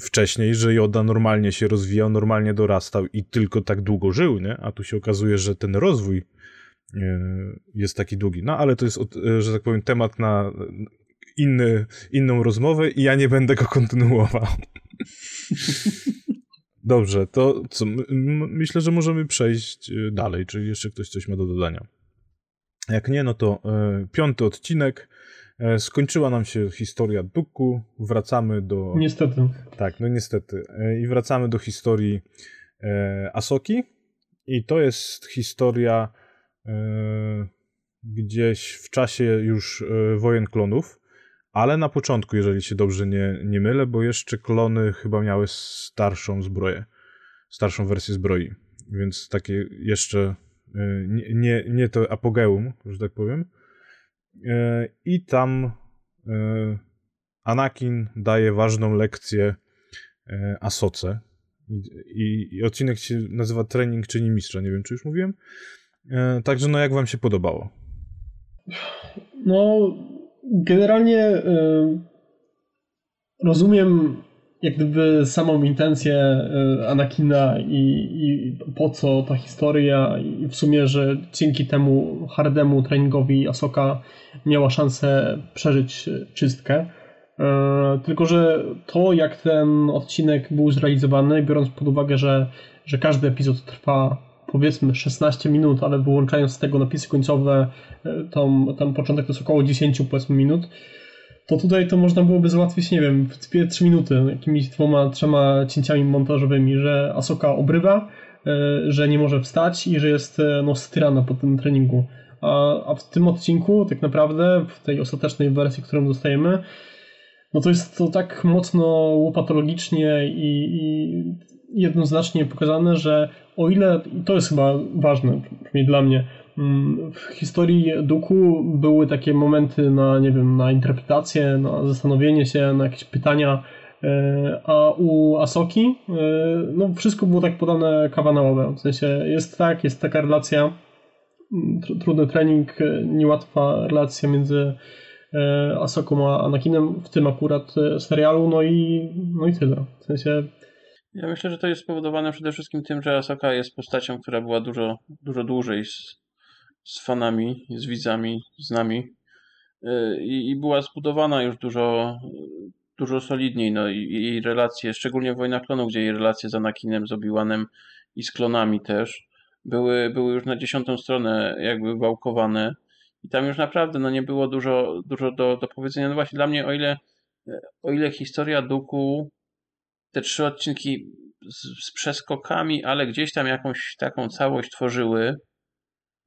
wcześniej, że Joda normalnie się rozwijał, normalnie dorastał i tylko tak długo żył, nie? A tu się okazuje, że ten rozwój jest taki długi. No ale to jest, że tak powiem, temat na inny, inną rozmowę i ja nie będę go kontynuował. Dobrze, to co? Myślę, że możemy przejść dalej. Czy jeszcze ktoś coś ma do dodania? Jak nie, no to e, piąty odcinek. E, skończyła nam się historia Duku. Wracamy do. Niestety. Tak, no niestety. E, I wracamy do historii e, Asoki. I to jest historia gdzieś w czasie już wojen klonów ale na początku, jeżeli się dobrze nie, nie mylę, bo jeszcze klony chyba miały starszą zbroję, starszą wersję zbroi, więc takie jeszcze nie, nie, nie to apogeum, że tak powiem. Y, I tam y, Anakin daje ważną lekcję Asoce. I, i, I, odcinek się nazywa Trening czyni mistrza, nie wiem czy już mówiłem. Także no jak wam się podobało? No generalnie rozumiem jak gdyby samą intencję y, Anakina i, i, po co ta historia i w sumie, że dzięki temu hardemu treningowi Asoka miała szansę przeżyć czystkę. Y, tylko, że to jak ten odcinek był zrealizowany, biorąc pod uwagę, że, że każdy epizod trwa powiedzmy 16 minut, ale wyłączając z tego napisy końcowe, e, tam, tam początek to jest około 10 powiedzmy minut, to tutaj to można byłoby załatwić, nie wiem, w 2-3 minuty, jakimiś dwoma, trzema cięciami montażowymi, że Asoka obrywa, e, że nie może wstać i że jest e, no, styrana po tym treningu. A, a w tym odcinku, tak naprawdę, w tej ostatecznej wersji, którą dostajemy, no to jest to tak mocno łopatologicznie i, i jednoznacznie pokazane, że o ile, i to jest chyba ważne, przynajmniej dla mnie, w historii Duku były takie momenty na, nie wiem, na interpretację, na zastanowienie się, na jakieś pytania, e, a u Asoki e, no wszystko było tak podane kawanałowe. W sensie jest tak, jest taka relacja, mm, trudny trening, e, niełatwa relacja między Asoką a Anakinem, w tym akurat serialu, no i, no i tyle. W sensie ja myślę, że to jest spowodowane przede wszystkim tym, że Asoka jest postacią, która była dużo, dużo dłużej z, fanami, z widzami, z nami y, i, i była zbudowana już dużo, dużo solidniej. No, i, relacje, szczególnie w Wojnach Klonów, gdzie jej relacje z Anakinem, z Obi-Wanem i z klonami też były, były już na dziesiątą stronę jakby wałkowane i tam już naprawdę no, nie było dużo, dużo do, do powiedzenia. No właśnie dla mnie, o ile, o ile historia Duku te trzy odcinki z, z przeskokami, ale gdzieś tam jakąś taką całość tworzyły,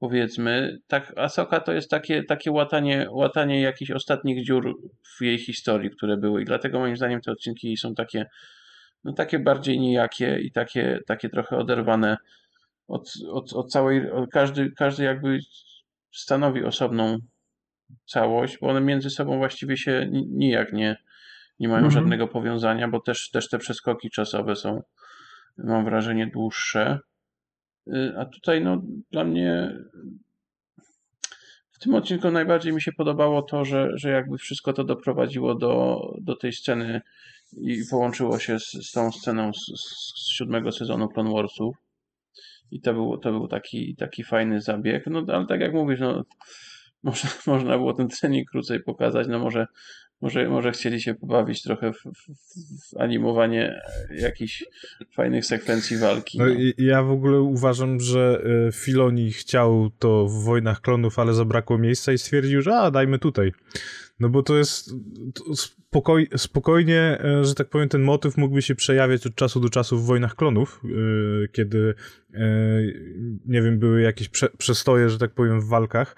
powiedzmy. Tak, Asoka to jest takie, takie łatanie, łatanie jakichś ostatnich dziur w jej historii, które były i dlatego moim zdaniem te odcinki są takie, no takie bardziej nijakie i takie, takie trochę oderwane od, od, od całej, od każdy, każdy jakby stanowi osobną całość, bo one między sobą właściwie się nijak nie, nie mają mhm. żadnego powiązania, bo też, też te przeskoki czasowe są, mam wrażenie, dłuższe. Y, a tutaj, no, dla mnie w tym odcinku najbardziej mi się podobało to, że, że jakby wszystko to doprowadziło do, do tej sceny i połączyło się z, z tą sceną z, z siódmego sezonu Clone Warsów. I to był, to był taki, taki fajny zabieg. No ale tak jak mówisz, no, może, można było ten trening krócej pokazać, no może może, może chcieli się pobawić trochę w, w, w animowanie jakichś fajnych sekwencji walki. No. no ja w ogóle uważam, że e, Filoni chciał to w Wojnach Klonów, ale zabrakło miejsca i stwierdził, że a, dajmy tutaj. No bo to jest spokoj, spokojnie, e, że tak powiem, ten motyw mógłby się przejawiać od czasu do czasu w Wojnach Klonów, e, kiedy, e, nie wiem, były jakieś prze, przestoje, że tak powiem, w walkach,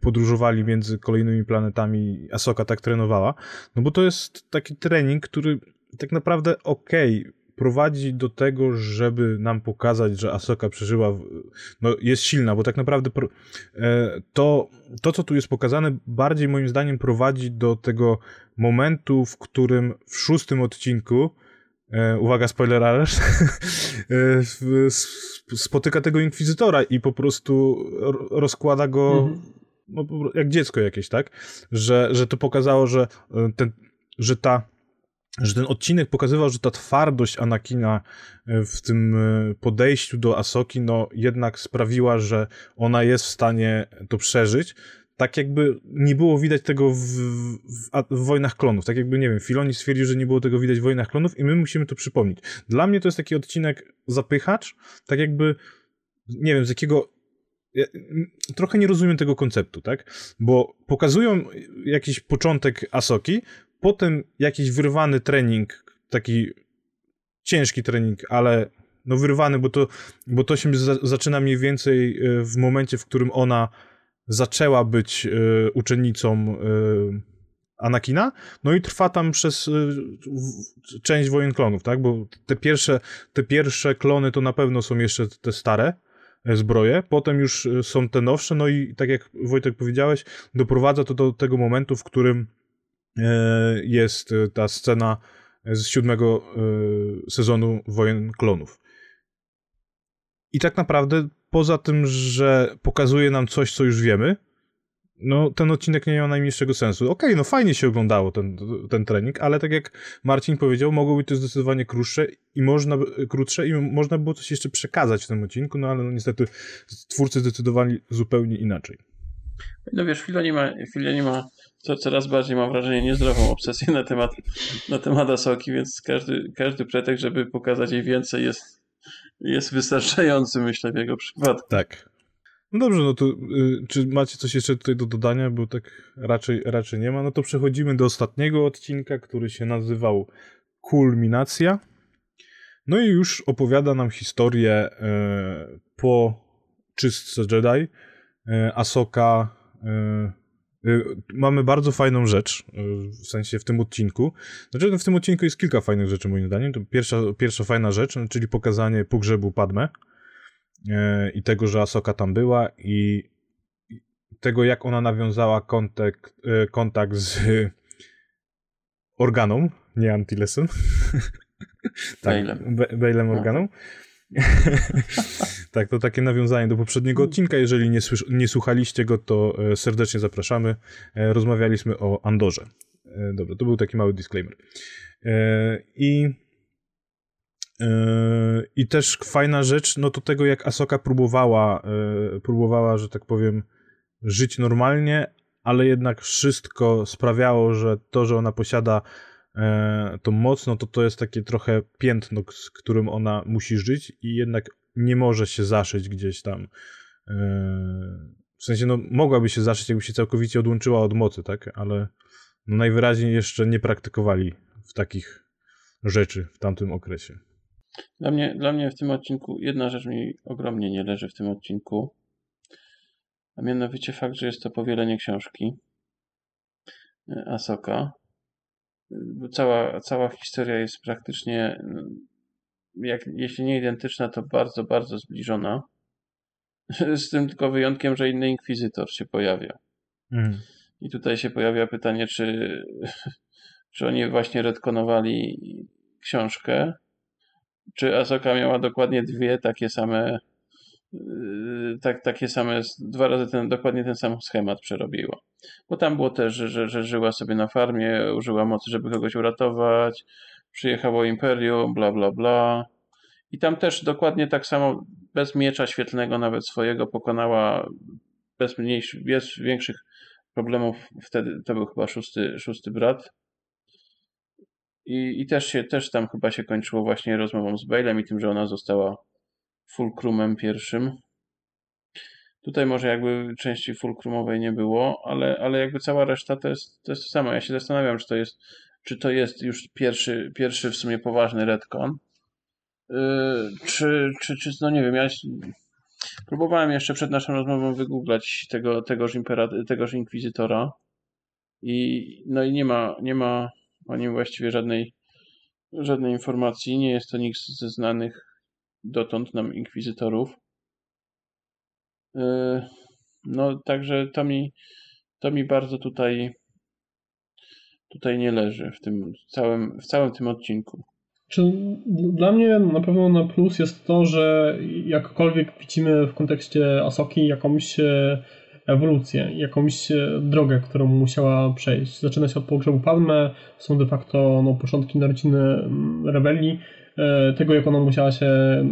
podróżowali między kolejnymi planetami, Asoka tak trenowała, no bo to jest taki trening, który tak naprawdę okej, okay, prowadzi do tego, żeby nam pokazać, że Asoka przeżyła, no jest silna, bo tak naprawdę e, to, to, co tu jest pokazane, bardziej moim zdaniem prowadzi do tego momentu, w którym w szóstym odcinku e, uwaga, spoiler alert, e, spotyka tego inkwizytora i po prostu rozkłada go mhm. no, jak dziecko jakieś, tak? Że, że to pokazało, że, ten, że ta że ten odcinek pokazywał, że ta twardość Anakina e, w tym e, podejściu do Asoki, no jednak sprawiła, że ona jest w stanie to przeżyć. Tak jakby nie było widać tego w, w, w, Wojnach Klonów. Tak jakby, nie wiem, Filoni stwierdził, że nie było tego widać w Wojnach Klonów i my musimy to przypomnieć. Dla mnie to jest taki odcinek zapychacz, tak jakby, nie wiem, z jakiego ja trochę nie rozumiem tego konceptu, tak? Bo pokazują jakiś początek Asoki, potem jakiś wyrwany trening, taki ciężki trening, ale no wyrwany, bo to, bo to się zaczyna mniej więcej e, w momencie, w którym ona zaczęła być e, uczennicą Anakina, no i trwa tam przez część Wojen Klonów, tak, bo te pierwsze, te pierwsze klony to na pewno są jeszcze te stare e, zbroje, potem już są te nowsze, no i tak jak Wojtek powiedziałeś, doprowadza to do tego momentu, w którym e, jest y, ta scena z siódmego sezonu Wojen Klonów. I tak naprawdę, poza tym, że pokazuje nam coś, co już wiemy, no ten odcinek nie miał najmniejszego sensu. Okej, okay, no fajnie się oglądało ten, ten trening, ale tak jak Marcin powiedział, mogło być to zdecydowanie krótsze i można, krótsze i można było coś jeszcze przekazać w tym odcinku, no ale no, niestety twórcy zdecydowali zupełnie inaczej. No wiesz, Filoni ma, Filoni ma co, coraz bardziej, mam wrażenie, niezdrową obsesję na temat, na temat Asoki, więc każdy, każdy pretekst, żeby pokazać jej więcej jest, jest wystarczający, myślę, w jego przypadku. Tak. No dobrze, no to y, czy macie coś jeszcze tutaj do dodania, bo tak raczej, raczej nie ma. No to przechodzimy do ostatniego odcinka, który się nazywał Kulminacja. No i już opowiada nam historię y, po czystce Jedi. Y, Asoka. Mamy bardzo fajną rzecz, w sensie w tym odcinku. Znaczy, no w tym odcinku jest kilka fajnych rzeczy, moim zdaniem. To pierwsza, pierwsza fajna rzecz, czyli pokazanie pogrzebu Padme E, i tego, że Asoka tam była i tego, jak ona nawiązała kontakt, e, kontakt z organą, nie Antilesem. tak, Bailem no. Organą. tak, to takie nawiązanie do poprzedniego odcinka. Jeżeli nie, nie słuchaliście go, to e, serdecznie zapraszamy. Rozmawialiśmy o Andorze. Dobra, to był taki mały disclaimer. I I też fajna rzecz, no to tego jak Asoka próbowała, próbowała, że tak powiem, żyć normalnie, ale jednak wszystko sprawiało, że to, że ona posiada yy, tą moc, no to to jest takie trochę piętno, z którym ona musi żyć i jednak nie może się zaszyć gdzieś tam. W sensie, no mogłaby się zaszyć, jakby się całkowicie odłączyła od mocy, tak? Ale no najwyraźniej jeszcze nie praktykowali w takich rzeczy w tamtym okresie. Dla mnie, dla mnie w tym odcinku jedna rzecz mi ogromnie nie leży w tym odcinku, a mianowicie fakt, że jest to powielenie książki e, Asoka. Cała, cała historia jest praktycznie, jak, jeśli nie identyczna, to bardzo, bardzo zbliżona. Z tym tylko wyjątkiem, że inny inkwizytor się pojawia. Mhm. I tutaj się pojawia pytanie, czy, czy oni właśnie retkonowali książkę, czy Asoka miała dokładnie dwie takie same, tak, takie same, dwa razy ten, dokładnie ten sam schemat przerobiła. Bo tam było też, że, że żyła sobie na farmie, użyła mocy, żeby kogoś uratować, przyjechało Imperium, bla, bla, bla. I tam też dokładnie tak samo, bez miecza świetlnego nawet swojego, pokonała bez, mniejszych, bez większych problemów. Wtedy to był chyba szósty, szósty brat. I, i też, się, też tam chyba się kończyło właśnie rozmową z Bale'em i tym, że ona została fulcrumem pierwszym. Tutaj może jakby części fulcrumowej nie było, ale, ale jakby cała reszta to jest, to jest to samo. Ja się zastanawiam, czy to jest, czy to jest już pierwszy, pierwszy w sumie poważny retcon. Yy, czy, czy, czy, no nie wiem, ja próbowałem jeszcze przed naszą rozmową wygooglać tego, tegoż, tegoż inkwizytora i no i nie ma, nie ma o nim właściwie żadnej, żadnej informacji. Nie jest to nikt ze znanych dotąd nam inkwizytorów. E, no, także to mi, to mi bardzo tutaj, tutaj nie leży w tym całym, w całym tym odcinku. Czy dla mnie na pewno na plus jest to, że jakkolwiek widzimy w kontekście Asoki jakąś ewolucję, jakąś e, drogę, którą musiała przejść. Zaczyna się od pogrzebu Palme, są de facto no, początki narodziny mm, rebelii, e, tego jak ona musiała się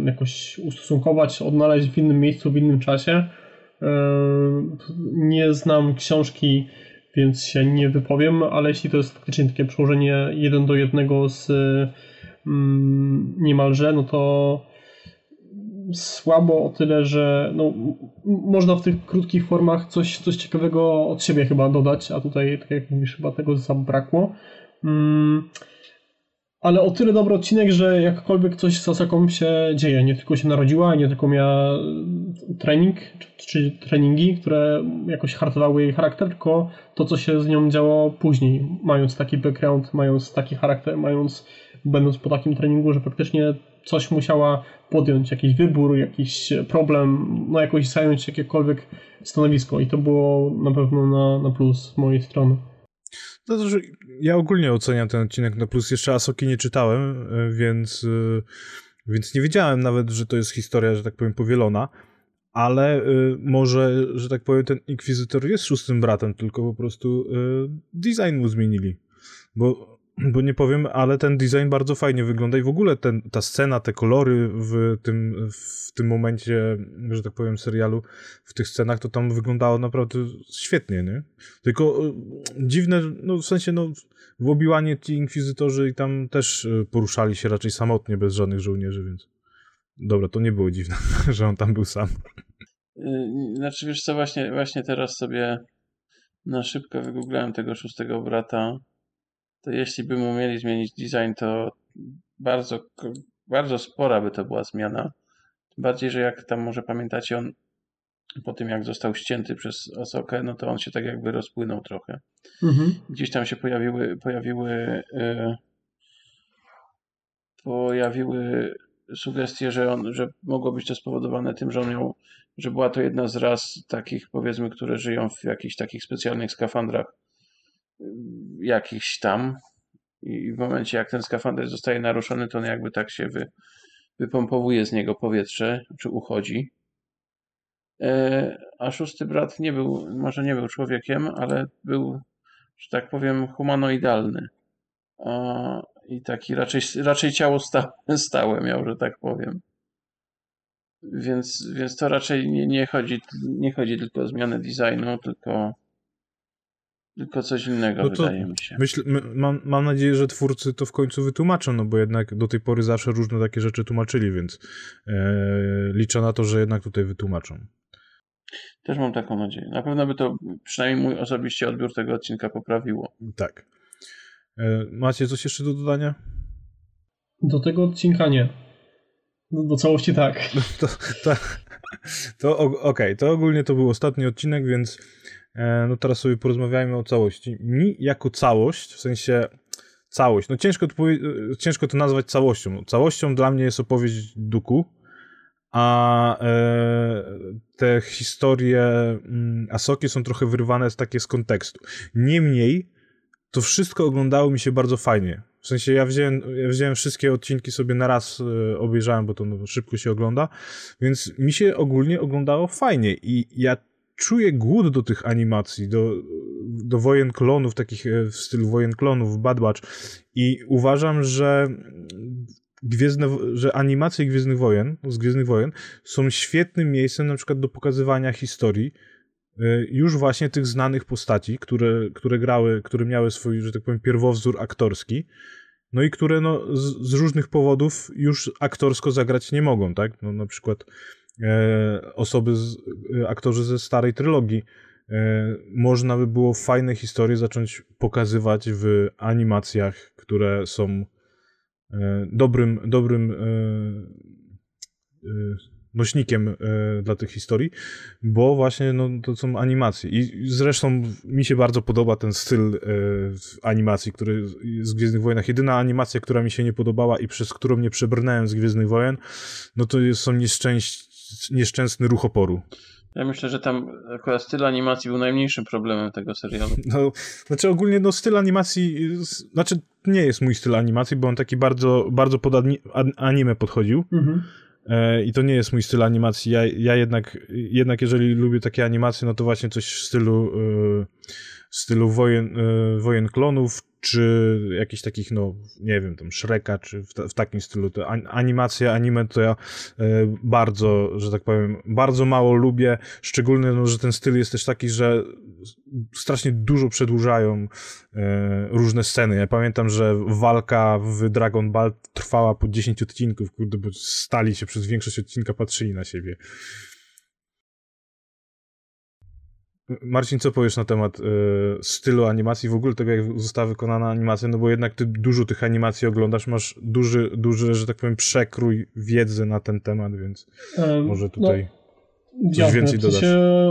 jakoś ustosunkować, odnaleźć w innym miejscu, w innym czasie. E, nie znam książki, więc się nie wypowiem, ale jeśli to jest faktycznie takie przełożenie jeden do jednego z mm, niemalże, no to słabo o tyle, że no, można w tych krótkich formach coś, coś ciekawego od siebie chyba dodać, a tutaj, tak jak mówisz, chyba tego zabrakło. Mm, ale o tyle dobry odcinek, że jakkolwiek coś z Asaką się dzieje, nie tylko się narodziła, nie tylko miała trening, czy, czy treningi, które jakoś hartowały jej charakter, tylko to, co się z nią działo później, mając taki background, mając taki charakter, mając, będąc po takim treningu, że praktycznie coś musiała podjąć, jakiś wybór, jakiś problem, no jakoś zająć jakiekolwiek stanowisko. I to było na pewno na, na plus z mojej strony. To znaczy, ja ogólnie oceniam ten odcinek na plus. Jeszcze Asoki nie czytałem, e, więc, e, więc nie wiedziałem nawet, że to jest historia, że tak powiem, powielona. Ale e, może, że tak powiem, ten Inkwizytor jest szóstym bratem, tylko po prostu design mu zmienili. Bo bo nie powiem, ale ten design bardzo fajnie wygląda i w ogóle ten, ta scena, te kolory w tym, w tym momencie, że tak powiem, serialu, w tych scenach, to tam wyglądało naprawdę świetnie, nie? Tylko e, dziwne, no w sensie, no w Obiłanie ci inkwizytorzy i tam też e, poruszali się raczej samotnie, bez żadnych żołnierzy, więc dobra, to nie było dziwne, że on tam był sam. Y, znaczy, wiesz co, właśnie, właśnie teraz sobie na szybko wygooglałem tego szóstego brata to jeśli by mu mieli zmienić design, to bardzo, bardzo spora by to była zmiana. Tym bardziej, że jak tam może pamiętacie, on po tym jak został ścięty przez Osokę, no to on się tak jakby rozpłynął trochę. Mhm. Gdzieś tam się pojawiły, pojawiły yy, pojawiły sugestie, że, on, że mogło być to spowodowane tym, że on miał, że była to jedna z ras takich powiedzmy, które żyją w jakichś takich specjalnych skafandrach jakiś tam i w momencie jak ten skafander zostaje naruszony, to on jakby tak się wy, wypompowuje z niego powietrze, czy uchodzi. E, a szósty brat nie był, może nie był człowiekiem, ale był, że tak powiem, humanoidalny. I taki raczej, raczej ciało stałe, stałe miał, że tak powiem. Więc, więc to raczej nie, nie, chodzi, nie chodzi tylko o zmianę designu, tylko tylko coś innego, no wydaje mi się. Myśl, mam, mam nadzieję, że twórcy to w końcu wytłumaczą, no bo jednak do tej pory zawsze różne takie rzeczy tłumaczyli, więc e, liczę na to, że jednak tutaj wytłumaczą. Też mam taką nadzieję. Na pewno by to przynajmniej mój osobiście odbiór tego odcinka poprawiło. Tak. E, macie coś jeszcze do dodania? Do tego odcinka nie. Do, do całości tak. To, to, to okej, okay. to ogólnie to był ostatni odcinek, więc no teraz sobie porozmawiajmy o całości. Mi jako całość, w sensie całość, no ciężko to, e, ciężko to nazwać całością. Całością dla mnie jest opowieść Duku, a e, te historie mm, Asoki są trochę wyrwane z takie z kontekstu. Niemniej to wszystko oglądało mi się bardzo fajnie. W sensie ja wziąłem, ja wziąłem wszystkie odcinki sobie na raz e, obejrzałem, bo to no, szybko się ogląda, więc mi się ogólnie oglądało fajnie i ja czuję głód do tych animacji, do, do wojen klonów, takich e, w stylu wojen klonów, Bad Batch i uważam, że Gwiezdne, że animacje Gwiezdnych Wojen, z Gwiezdnych Wojen są świetnym miejscem na przykład do pokazywania historii e, już właśnie tych znanych postaci, które, które grały, które miały swój, że tak powiem, pierwowzór aktorski, no i które no, z, z różnych powodów już aktorsko zagrać nie mogą, tak? No, na przykład osoby, z, e, aktorzy ze starej trylogii. E, można by było fajne historie zacząć pokazywać w animacjach, które są dobrym, dobrym nośnikiem dla tych historii, bo właśnie no, to są animacje. I zresztą mi się bardzo podoba ten styl animacji, który z Gwiezdnych Wojnach. Jedyna animacja, która mi się nie podobała i przez którą nie przebrnąłem z Gwiezdnych Wojen, no to są nieszczęść nieszczęsny ruch oporu. Ja myślę, że tam akurat styl animacji był najmniejszym problemem tego serialu. No, znaczy ogólnie no, styl animacji, znaczy nie jest mój styl animacji, bo on taki bardzo, bardzo pod anime podchodził. Mhm. E, I to nie jest mój styl animacji. Ja, ja jednak, jednak jeżeli lubię takie animacje, no to właśnie coś w stylu, e, w stylu wojen, e, wojen klonów, czy jakichś takich, no, nie wiem, tam Shreka, czy w, w takim stylu. To animacja, anime to ja e, bardzo, że tak powiem, bardzo mało lubię, szczególnie, no, że ten styl jest też taki, że strasznie dużo przedłużają e, różne sceny. Ja pamiętam, że walka w Dragon Ball trwała po 10 odcinków, kurde, bo stali się przez większość odcinka, patrzyli na siebie. Marcin, co powiesz na temat y, stylu animacji, w ogóle tego, jak została wykonana animacja, no bo jednak ty dużo tych animacji oglądasz, masz duży, duży, że tak powiem, przekrój wiedzy na ten temat, więc um, może tutaj no, coś jasne, więcej dodać.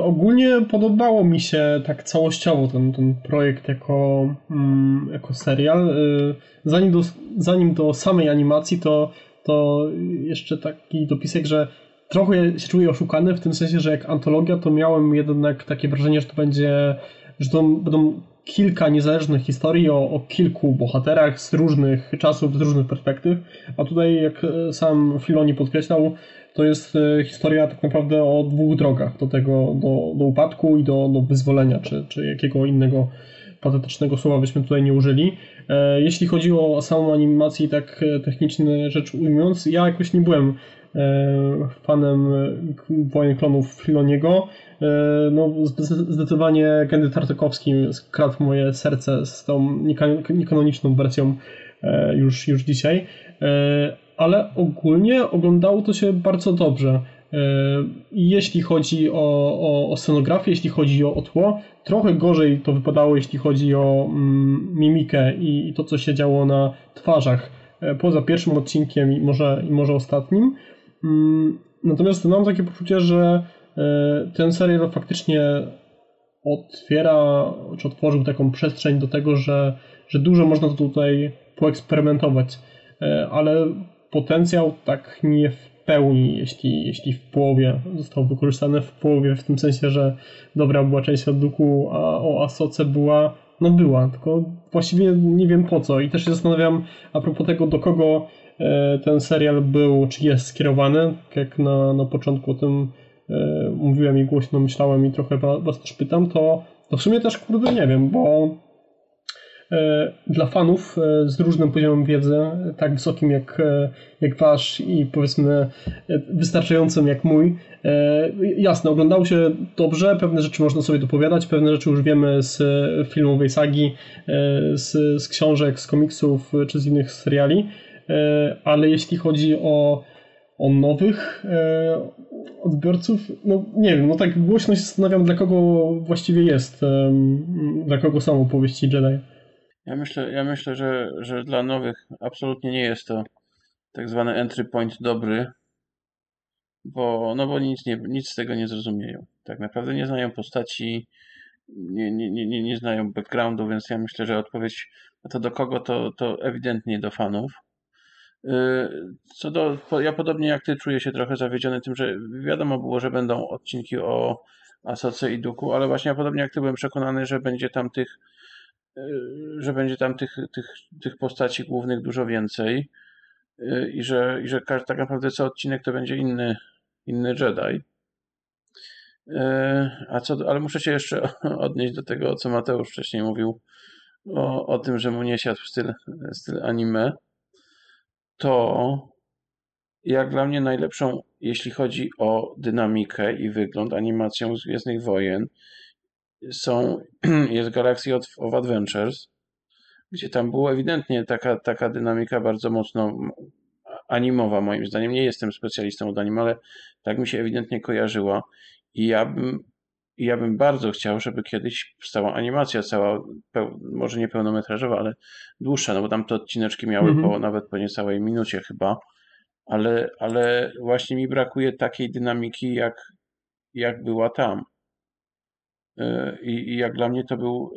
ogólnie podobało mi się tak całościowo ten, ten projekt jako, mm, jako serial. Y, zanim do, zanim do samej animacji, to, to jeszcze taki dopisek, że trochę się czuję oszukany w tym sensie, że jak antologia, to miałem jednak takie wrażenie, że to będzie, że to będą kilka niezależnych historii o, o, kilku bohaterach z różnych czasów, z różnych perspektyw, a tutaj, jak sam Filoni podkreślał, to jest e, historia tak naprawdę o dwóch drogach do tego, do, do upadku i do, do wyzwolenia, czy, czy jakiego innego patetycznego słowa byśmy tutaj nie użyli. E, jeśli chodzi o samą animację tak e, techniczne rzecz ujmując, ja jakoś nie byłem E, fanem Wojen Klonów Filoniego. E, no, zdecydowanie Gendy Tartakowski skradł moje serce z tą niekanoniczną wersją e, już, już dzisiaj. Ale ogólnie oglądało to się bardzo dobrze. Jeśli chodzi o, o, o scenografię, jeśli chodzi o, o tło, trochę gorzej to wypadało, jeśli chodzi o mm, mimikę i, i to, co się działo na twarzach poza pierwszym odcinkiem i może, i może ostatnim. Mm, natomiast mam takie poczucie, że e, ten serial faktycznie otwiera, czy otworzył taką przestrzeń do tego, że, że dużo można tutaj poeksperymentować, e, ale potencjał tak nie w pełni, jeśli, jeśli w połowie został wykorzystany. W połowie, w tym sensie, że dobra była część Duku, a o Asoce była, no była, tylko właściwie nie wiem po co. I też się zastanawiam a propos tego, do kogo ten serial był, czy jest skierowany, jak na, na początku o tym e, mówiłem i głośno myślałem i trochę was też pytam, to, to w sumie też kurde nie wiem, bo e, dla fanów z różnym poziomem wiedzy, tak wysokim jak, jak wasz i powiedzmy wystarczającym jak mój, jasne, oglądało się dobrze, pewne rzeczy można sobie dopowiadać, pewne rzeczy już wiemy z filmowej sagi, z, z książek, z komiksów czy z innych seriali, E, ale jeśli chodzi o, o nowych e, odbiorców, no nie wiem, no tak głośno się zastanawiam, dla kogo właściwie jest, dla kogo są opowieści Jedi. Ja myślę, ja myślę że, że dla nowych absolutnie nie jest to tak zwany entry point dobry, bo, no bo nic, nie, nic z tego nie zrozumieją. Tak naprawdę nie znają postaci, nie, nie, nie, nie znają backgroundu, więc ja myślę, że odpowiedź na to do kogo, to, to ewidentnie do fanów. Y, co do, ja podobnie jak ty czuję się trochę zawiedziony tym, że wiadomo było, że będą odcinki o Asoce i Duku, ale właśnie ja podobnie jak ty byłem przekonany, że będzie tam tych, y, że będzie tam tych, tych, tych postaci głównych dużo więcej y, i że, i że tak naprawdę co odcinek to będzie inny, inny Jedi. A co, ale muszę się jeszcze odnieść do tego, co Mateusz wcześniej mówił o, o tym, że mu nie siadł styl, styl anime to jak dla mnie najlepszą, jeśli chodzi o dynamikę i wygląd, animacją z Gwiezdnych Wojen są, jest Galaxy of Adventures, gdzie tam było ewidentnie taka, taka dynamika bardzo mocno animowa moim zdaniem. Nie jestem specjalistą od anime, ale tak mi się ewidentnie kojarzyła i ja bym, ja bym bardzo chciał, żeby kiedyś powstała animacja cała, może nie pełnometrażowa, ale dłuższa, no bo tam te odcineczki miały mm -hmm. po, nawet po niecałej minucie chyba, ale, ale właśnie mi brakuje takiej dynamiki, jak, jak była tam. E, I, I, jak dla mnie to był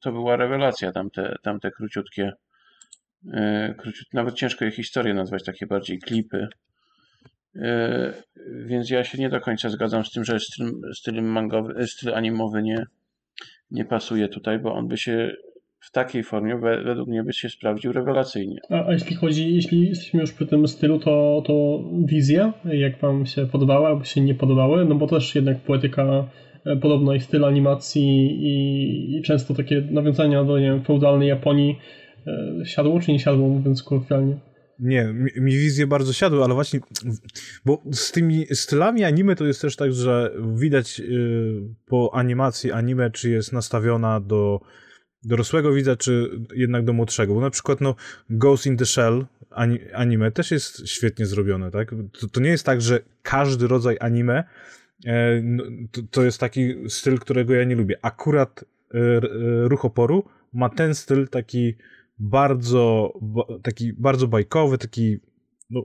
to była rewelacja, tamte, tamte króciutkie, e, króciut, nawet ciężko je historię nazwać, takie bardziej klipy. E, więc ja się nie do końca zgadzam z tym, że styl, styl mangowy, styl animowy nie, nie pasuje tutaj, bo on by się w takiej formie według mnie by się sprawdził rewelacyjnie. A, a jeśli chodzi, jeśli jesteśmy już przy tym stylu, to, to wizje, jak wam się podobały albo się nie podobały, no bo też jednak poetyka e, podobna i styl animacji i, i często takie nawiązania do nie wiem, feudalnej Japonii e, siadło czy nie siadło, mówiąc kolokwialnie? Nie, mi, mi wizje bardzo siadły, ale właśnie, bo z tymi stylami anime to jest też tak, że widać y, po animacji anime, czy jest nastawiona do dorosłego widza, czy jednak do młodszego. Bo na przykład no, Ghost in the Shell anime też jest świetnie zrobione, tak? To, to nie jest tak, że każdy rodzaj anime no, to, to jest taki styl, którego ja nie lubię. Akurat ruch oporu ma ten styl taki bardzo, taki bardzo bajkowy, taki no,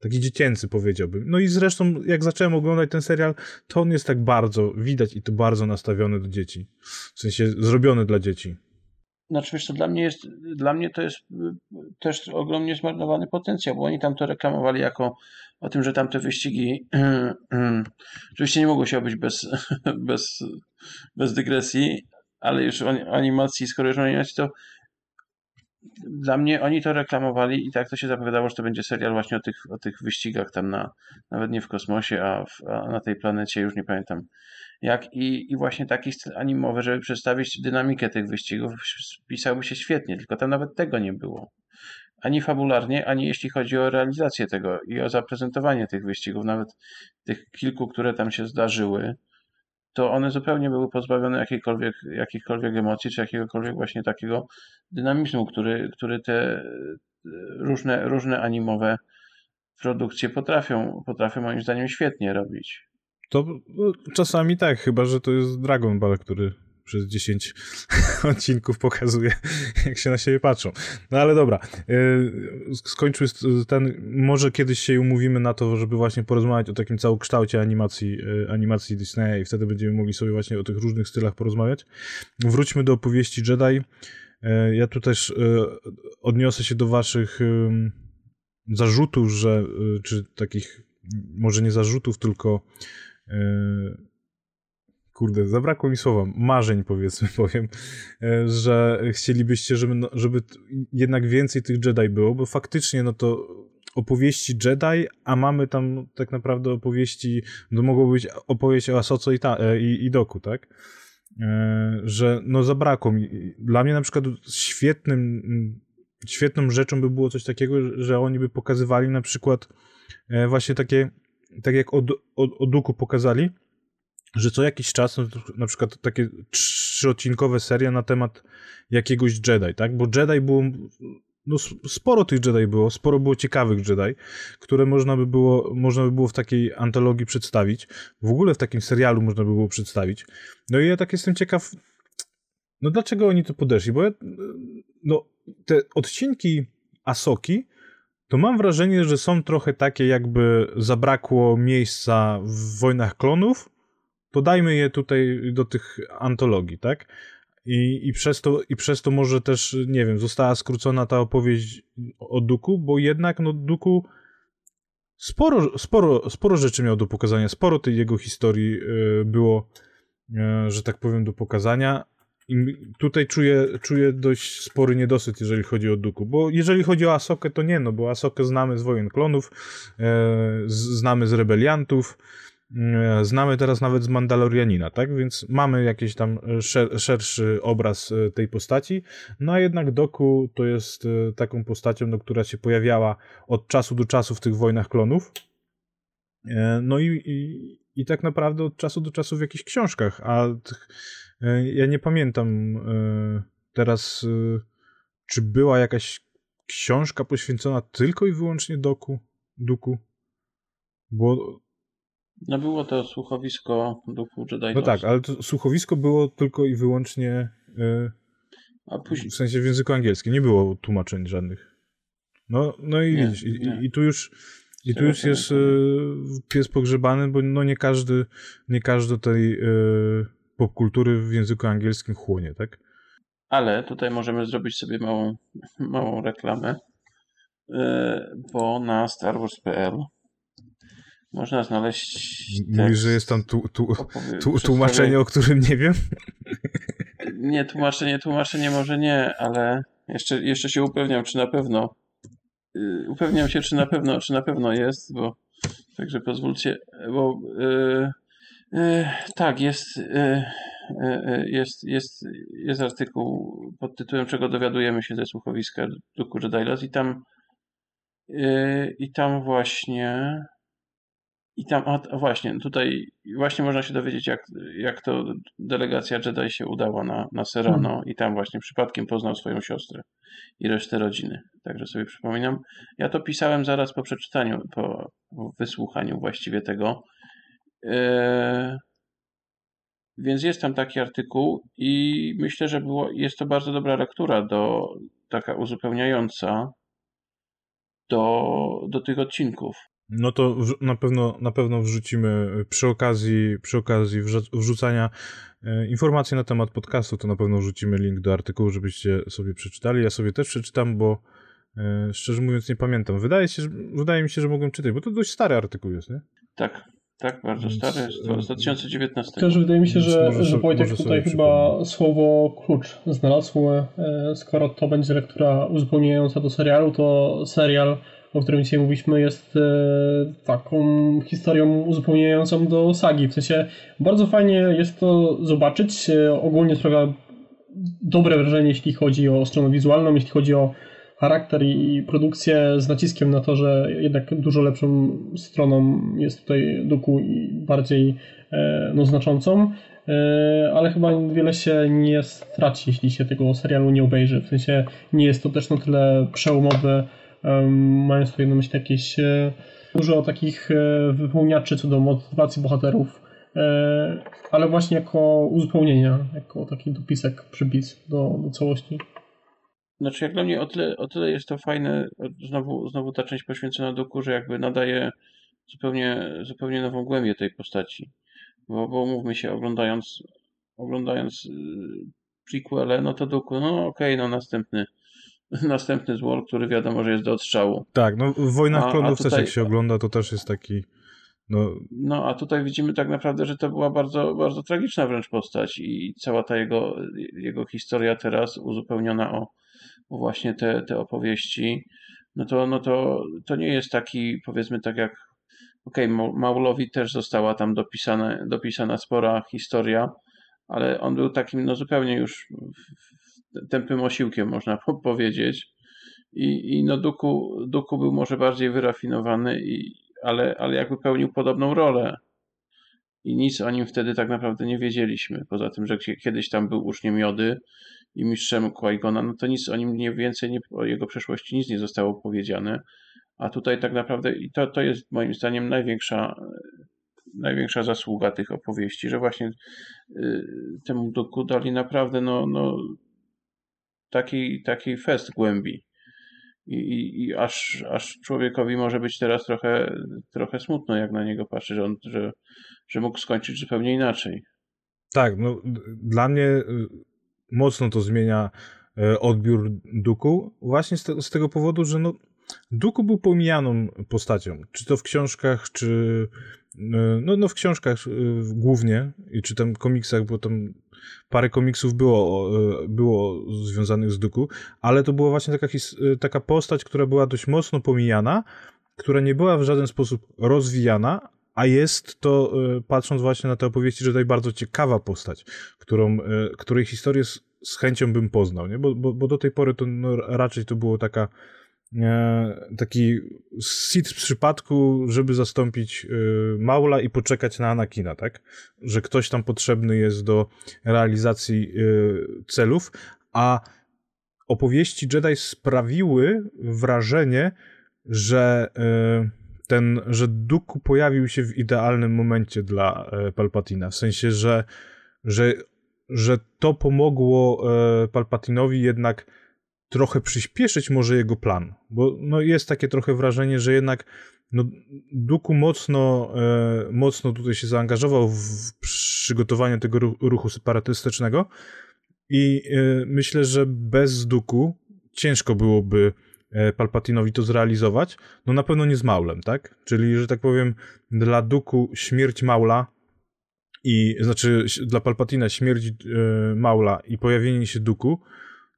taki dziecięcy powiedziałbym. No i zresztą jak zacząłem oglądać ten serial, to on jest tak bardzo, widać i to bardzo nastawiony do dzieci. W sensie zrobiony dla dzieci. Znaczy wiesz, to dla mnie jest, dla mnie to jest też ogromnie zmarnowany potencjał, bo oni tam to reklamowali jako o tym, że tamte wyścigi oczywiście nie mogło się obyć bez, bez, bez dygresji, ale już o animacji, skoro już animacji, to dla mnie oni to reklamowali i tak to się zapowiadało, że to będzie serial właśnie o tych, o tych wyścigach tam na, nawet nie w kosmosie, a, w, a na tej planecie, już nie pamiętam jak i, i właśnie taki styl animowy, żeby przedstawić dynamikę tych wyścigów, spisałby się świetnie, tylko tam nawet tego nie było. Ani fabularnie, ani jeśli chodzi o realizację tego i o zaprezentowanie tych wyścigów, nawet tych kilku, które tam się zdarzyły, to one zupełnie były pozbawione jakiejkolwiek, jakichkolwiek emocji, czy jakiegokolwiek właśnie takiego dynamizmu, który, który te różne, różne animowe produkcje potrafią, potrafią moim zdaniem świetnie robić. To no, czasami tak, chyba że to jest Dragon Ball, który przez 10 odcinków pokazuje, jak się na siebie patrzą. No ale dobra, yy, skończmy ten, może kiedyś się umówimy na to, żeby właśnie porozmawiać o takim całokształcie animacji, yy, animacji Disneya i wtedy będziemy mogli sobie właśnie o tych różnych stylach porozmawiać. Wróćmy do opowieści Jedi. Yy, ja tu też odniosę się do waszych zarzutów, że, czy takich, może nie zarzutów, tylko kurde, zabrakło mi słowa, marzeń powiedzmy, powiem, e, że chcielibyście, żeby, no, żeby jednak więcej tych Jedi było, bo faktycznie no to opowieści Jedi, a mamy tam tak naprawdę opowieści, no mogło być opowieść o Asoco i, e, i, i Doku, tak? E, że no zabrakło mi. Dla mnie na przykład świetnym, świetną rzeczą by było coś takiego, że oni by pokazywali na przykład właśnie takie, tak jak o, o, o Duku pokazali, że co jakiś czas, no, na przykład takie trzyodcinkowe serie na temat jakiegoś Jedi, tak? Bo Jedi było, no sporo tych Jedi było, sporo było ciekawych Jedi, które można by było, można by było w takiej antologii przedstawić, w ogóle w takim serialu można by było przedstawić. No i ja tak jestem ciekaw, no dlaczego oni to podeszli, bo ja, no te odcinki Asoki, to mam wrażenie, że są trochę takie, jakby zabrakło miejsca w Wojnach Klonów, to dajmy je tutaj do tych antologii, tak? I, i, przez to, I przez to może też, nie wiem, została skrócona ta opowieść o Duku, bo jednak no Duku sporo, sporo, sporo rzeczy miał do pokazania, sporo tej jego historii y, było, y, że tak powiem, do pokazania. I tutaj czuję, czuję dość spory niedosyt, jeżeli chodzi o Duku, bo jeżeli chodzi o Asokę, to nie, no bo Asokę znamy z Wojen Klonów, y, znamy z Rebeliantów, E, znamy teraz nawet z Mandalorianina, tak? Więc mamy jakiś tam szer szerszy obraz e, tej postaci. No a jednak Doku to jest e, taką postacią, no, która się pojawiała od czasu do czasu w tych wojnach klonów. No i, i, i tak naprawdę od czasu do czasu w jakichś książkach, a ja nie pamiętam teraz, czy była jakaś książka poświęcona tylko i wyłącznie Doku, Duku, bo no było to słuchowisko duchu Jedi No tak, ale to słuchowisko było tylko i wyłącznie yy, A później... w sensie w języku angielskim. Nie było tłumaczeń żadnych. No, no i nie, widzisz, i, i, tu już i tu już jest yy, pies pogrzebany, bo no nie każdy, nie każdy tej yy, popkultury w języku angielskim chłonie, tak? Ale tutaj możemy zrobić sobie małą, małą reklamę, bo na StarWars.pl można znaleźć. Mówisz, że jest tam tu, tu, tu, tłumaczenie, o którym nie wiem? Nie, tłumaczenie, tłumaczenie może nie, ale jeszcze, jeszcze się upewniam, czy na pewno. Y, upewniam się, czy na pewno, czy na pewno jest, bo także pozwólcie, bo yy, yy, tak, jest, yy, jest, jest, jest artykuł pod tytułem Czego dowiadujemy się ze słuchowiska Duku Jedailas i tam i tam właśnie i tam, a właśnie, tutaj właśnie można się dowiedzieć, jak, jak to delegacja Jedi się udała na, na Serano hmm. i tam właśnie przypadkiem poznał swoją siostrę i resztę rodziny. Także sobie przypominam. Ja to pisałem zaraz po przeczytaniu, po wysłuchaniu właściwie tego E, więc jest tam taki artykuł i myślę, że było, jest to bardzo dobra lektura do, taka uzupełniająca do, do tych odcinków. No to na pewno, na pewno wrzucimy przy okazji, przy okazji wrzucania e, informacji na temat podcastu, to na pewno wrzucimy link do artykułu, żebyście sobie przeczytali. Ja sobie też przeczytam, bo e, szczerze mówiąc nie pamiętam. Wydaje, się, wydaje mi się, że mogłem czytać, bo to dość stary artykuł jest, nie? Tak, tak, bardzo stary, z 2019. Też wydaje mi się, że, że Wojtek tutaj chyba słowo klucz znalazł. E, skoro to będzie lektura uzupełniająca do serialu, to serial o którym dzisiaj mówiliśmy, jest e, taką historią uzupełniającą do sagi. W sensie bardzo fajnie jest to zobaczyć. E, ogólnie sprawia dobre wrażenie, jeśli chodzi o stronę wizualną, jeśli chodzi o charakter i produkcję z naciskiem na to, że jednak dużo lepszą stroną jest tutaj Duku i bardziej e, no, znaczącą, ale chyba wiele się nie straci, jeśli się tego serialu nie obejrzy. W sensie nie jest to też na tyle przełomowe mając tutaj na myśli jakieś e, dużo takich e, wypełniaczy co do motywacji bohaterów, e, ale właśnie jako uzupełnienia, jako taki dopisek, przypis do, do całości. Znaczy jak dla mnie o tyle, o tyle jest to fajne, znowu, znowu ta część poświęcona Duku, że jakby nadaje zupełnie, zupełnie nową głębię tej postaci. Bo, bo mówmy się, oglądając, oglądając y, prequele, no to Duku, no okej, okay, no następny następny złol, który wiadomo, że jest do odstrzału. Tak, no w Wojnach Klonów tutaj... też jak się ogląda, to też jest taki... No... no, a tutaj widzimy tak naprawdę, że to była bardzo, bardzo tragiczna wręcz postać i cała ta jego, jego historia teraz uzupełniona o, o właśnie te, te opowieści, no to, no to, to nie jest taki, powiedzmy tak jak okej, okay, Maulowi też została tam dopisane, dopisana spora historia, ale on był takim no zupełnie już tępym osiłkiem, można powiedzieć. I, i no Duku, Duku był może bardziej wyrafinowany, i, ale, ale jakby pełnił podobną rolę. I nic o nim wtedy tak naprawdę nie wiedzieliśmy. Poza tym, że kiedyś tam był uczniem Jody i mistrzem Qui-Gona, no to nic o nim nie więcej, nie, o jego przeszłości nic nie zostało powiedziane. A tutaj tak naprawdę, i to, to jest moim zdaniem największa, największa zasługa tych opowieści, że właśnie y, temu Duku dali naprawdę no, no, taki, taki fest głębi. I, i, i aż, aż człowiekowi może być teraz trochę, trochę smutno, jak na niego patrzy, że, on, że, że mógł skończyć zupełnie inaczej. Tak, no dla mnie y, mocno to zmienia y, odbiór Duku, właśnie z, te, z tego powodu, że no, Duku był pomijaną postacią, czy to w książkach, czy y, no, no w książkach głównie, i czy tam komiksach, bo tam parę komiksów było, e, było związanych z Duku, ale to była właśnie taka, e, taka postać, która była dość mocno pomijana, która nie była w żaden sposób rozwijana, a jest to, e, patrząc właśnie na te opowieści, że tutaj bardzo ciekawa postać, którą, której historię z, z chęcią bym poznał, nie? Bo, bo, bo do tej pory to no, raczej to było taka taki sit z przypadku, żeby zastąpić e, Maula i poczekać na Anakina, tak? Że ktoś tam potrzebny jest do realizacji e, celów, a opowieści Jedi sprawiły wrażenie, że ten, że Dooku pojawił się w idealnym momencie dla Palpatina, w sensie, że, że, że to pomogło Palpatinowi jednak trochę przyspieszyć może jego plan, bo no jest takie trochę wrażenie, że jednak no, Duku mocno, e, mocno tutaj się zaangażował w przygotowanie tego ruchu separatystycznego i e, myślę, że bez Duku ciężko byłoby e, Palpatinowi to zrealizować, no na pewno nie z Maulem, tak? Czyli, że tak powiem, dla Duku śmierć Maula i, znaczy dla Palpatina śmierć e, Maula i pojawienie się Duku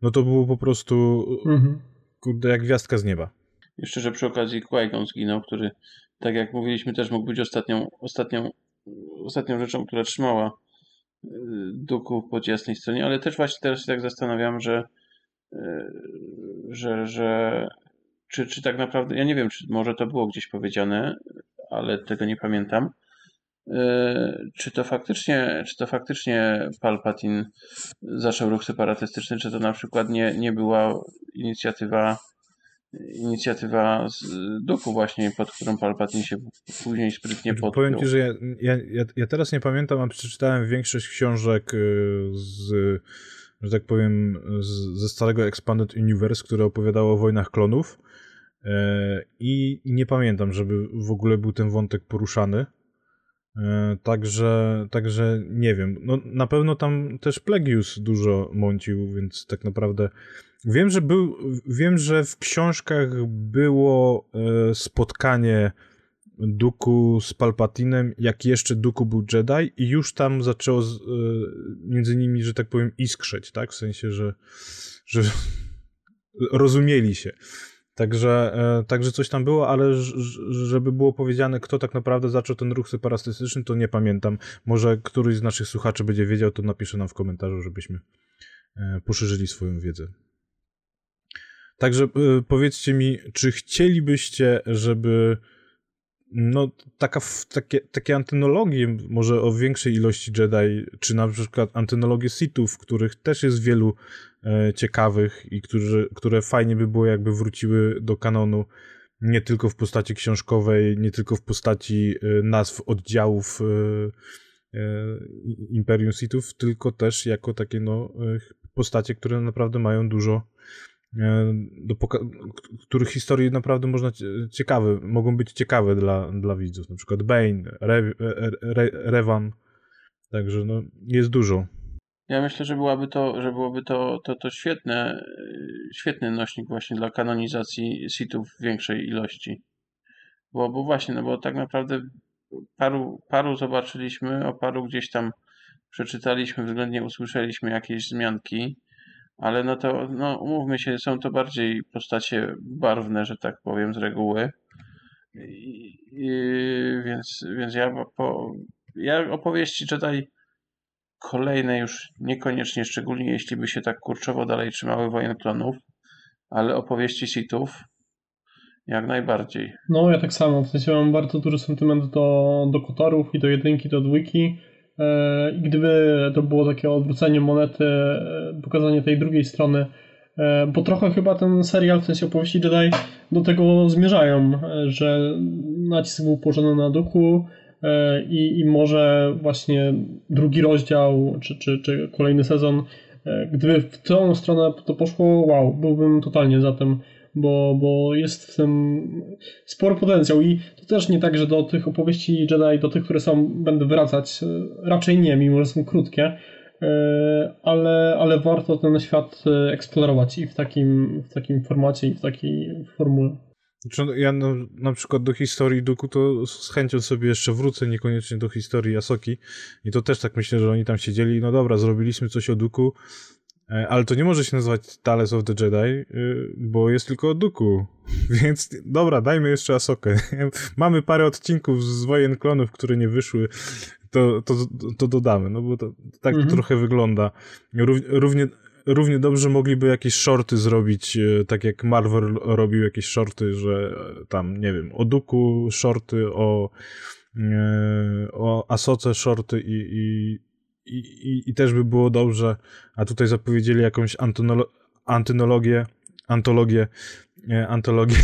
no to było po prostu, mhm. kurde, jak gwiazdka z nieba. Jeszcze, że przy okazji Qui-Gon zginął, który, tak jak mówiliśmy, też mógł być ostatnią, ostatnią, ostatnią rzeczą, która trzymała y, duku po jasnej stronie, ale też właśnie teraz się tak zastanawiam, że, y, że, że czy, czy tak naprawdę, ja nie wiem, czy może to było gdzieś powiedziane, ale tego nie pamiętam, czy to faktycznie, czy to faktycznie Palpatine zaczął ruch separatystyczny, czy to na przykład nie, nie była inicjatywa inicjatywa z Duku właśnie, pod którą Palpatine się później sprytnie podpiął. Powiem ci, że ja, ja, ja, teraz nie pamiętam, a przeczytałem większość książek y, z, że tak powiem, z, ze starego Expanded Universe, które opowiadało o wojnach klonów e, i nie pamiętam, żeby w ogóle był ten wątek poruszany. E, także, także nie wiem. No, na pewno tam też Plegius dużo mącił, więc tak naprawdę wiem, że był, wiem, że w książkach było e, spotkanie Duku z Palpatinem, jak jeszcze Duku był Jedi i już tam zaczęło z, e, między nimi, że tak powiem, iskrzeć, tak? W sensie, że, że rozumieli się. Także, e, także coś tam było, ale żeby było powiedziane, kto tak naprawdę zaczął ten ruch separatystyczny, to nie pamiętam. Może któryś z naszych słuchaczy będzie wiedział, to napisze nam w komentarzu, żebyśmy e, poszerzyli swoją wiedzę. Także e, powiedzcie mi, czy chcielibyście, żeby no, taka, takie, takie antynologie, może o większej ilości Jedi, czy na przykład antynologie Sithów, których też jest wielu ciekawych i którzy, które fajnie by było, jakby wróciły do kanonu, nie tylko w postaci książkowej, nie tylko w postaci e, nazw oddziałów e, e, Imperium Sithów, tylko też jako takie no, e, postacie, które naprawdę mają dużo E, do których historii naprawdę można ciekawe, mogą być ciekawe dla, dla widzów, na przykład Bane, Re, Re, Revan, także no, jest dużo. Ja myślę, że byłaby to, że byłoby to, to, to świetne, świetny nośnik właśnie dla kanonizacji sitów w większej ilości. Bo, bo właśnie, no bo tak naprawdę paru, paru zobaczyliśmy, o paru gdzieś tam przeczytaliśmy, względnie usłyszeliśmy jakieś wzmianki, ale no to, no umówmy się, są to bardziej postacie barwne, że tak powiem, z reguły. I, i, więc, więc ja po, ja opowieści Jedi kolejne już niekoniecznie, szczególnie jeśli by się tak kurczowo dalej trzymały wojen klonów, ale opowieści Sithów jak najbardziej. No ja tak samo, w sensie mam bardzo duży sentyment do, do Kotorów i do jedynki, do dwójki E, I gdyby to było takie odwrócenie monety, e, pokazanie tej drugiej strony, e, bo trochę chyba ten serial, w sensie opowieści Jedi, do tego zmierzają, że nacisk był położony na duchu i, i może właśnie drugi rozdział, czy, czy, czy kolejny sezon, gdyby w tą stronę to poszło, wow, byłbym totalnie za tym bo, bo jest w tym spory potencjał i to też nie tak, że do tych opowieści Jedi, do tych, które są, będę wracać, raczej nie, mimo że są krótkie, e, ale, ale warto ten świat e, eksplorować i w takim, w takim formacie i w takiej formule. Znaczy, ja no, na przykład do historii Duku to z chęcią sobie jeszcze wrócę, niekoniecznie do historii Asoki. I to też tak myślę, że oni tam siedzieli, no dobra, zrobiliśmy coś o Duku, E, ale to nie może się nazywać Tales of the Jedi, y, bo jest tylko o Duku. Więc dobra, dajmy jeszcze Asokę. Mamy parę odcinków z Wojen Klonów, które nie wyszły. To, to, to dodamy, no bo to, tak mhm. trochę wygląda. Równie, równie dobrze mogliby jakieś shorty zrobić, e, tak jak Marvel robił jakieś shorty, że e, tam, nie wiem, o Duku shorty, o, o Asoce shorty i, i i, i, też by było dobrze, a tutaj zapowiedzieli jakąś antynolo, antynologię, antologię, antologię,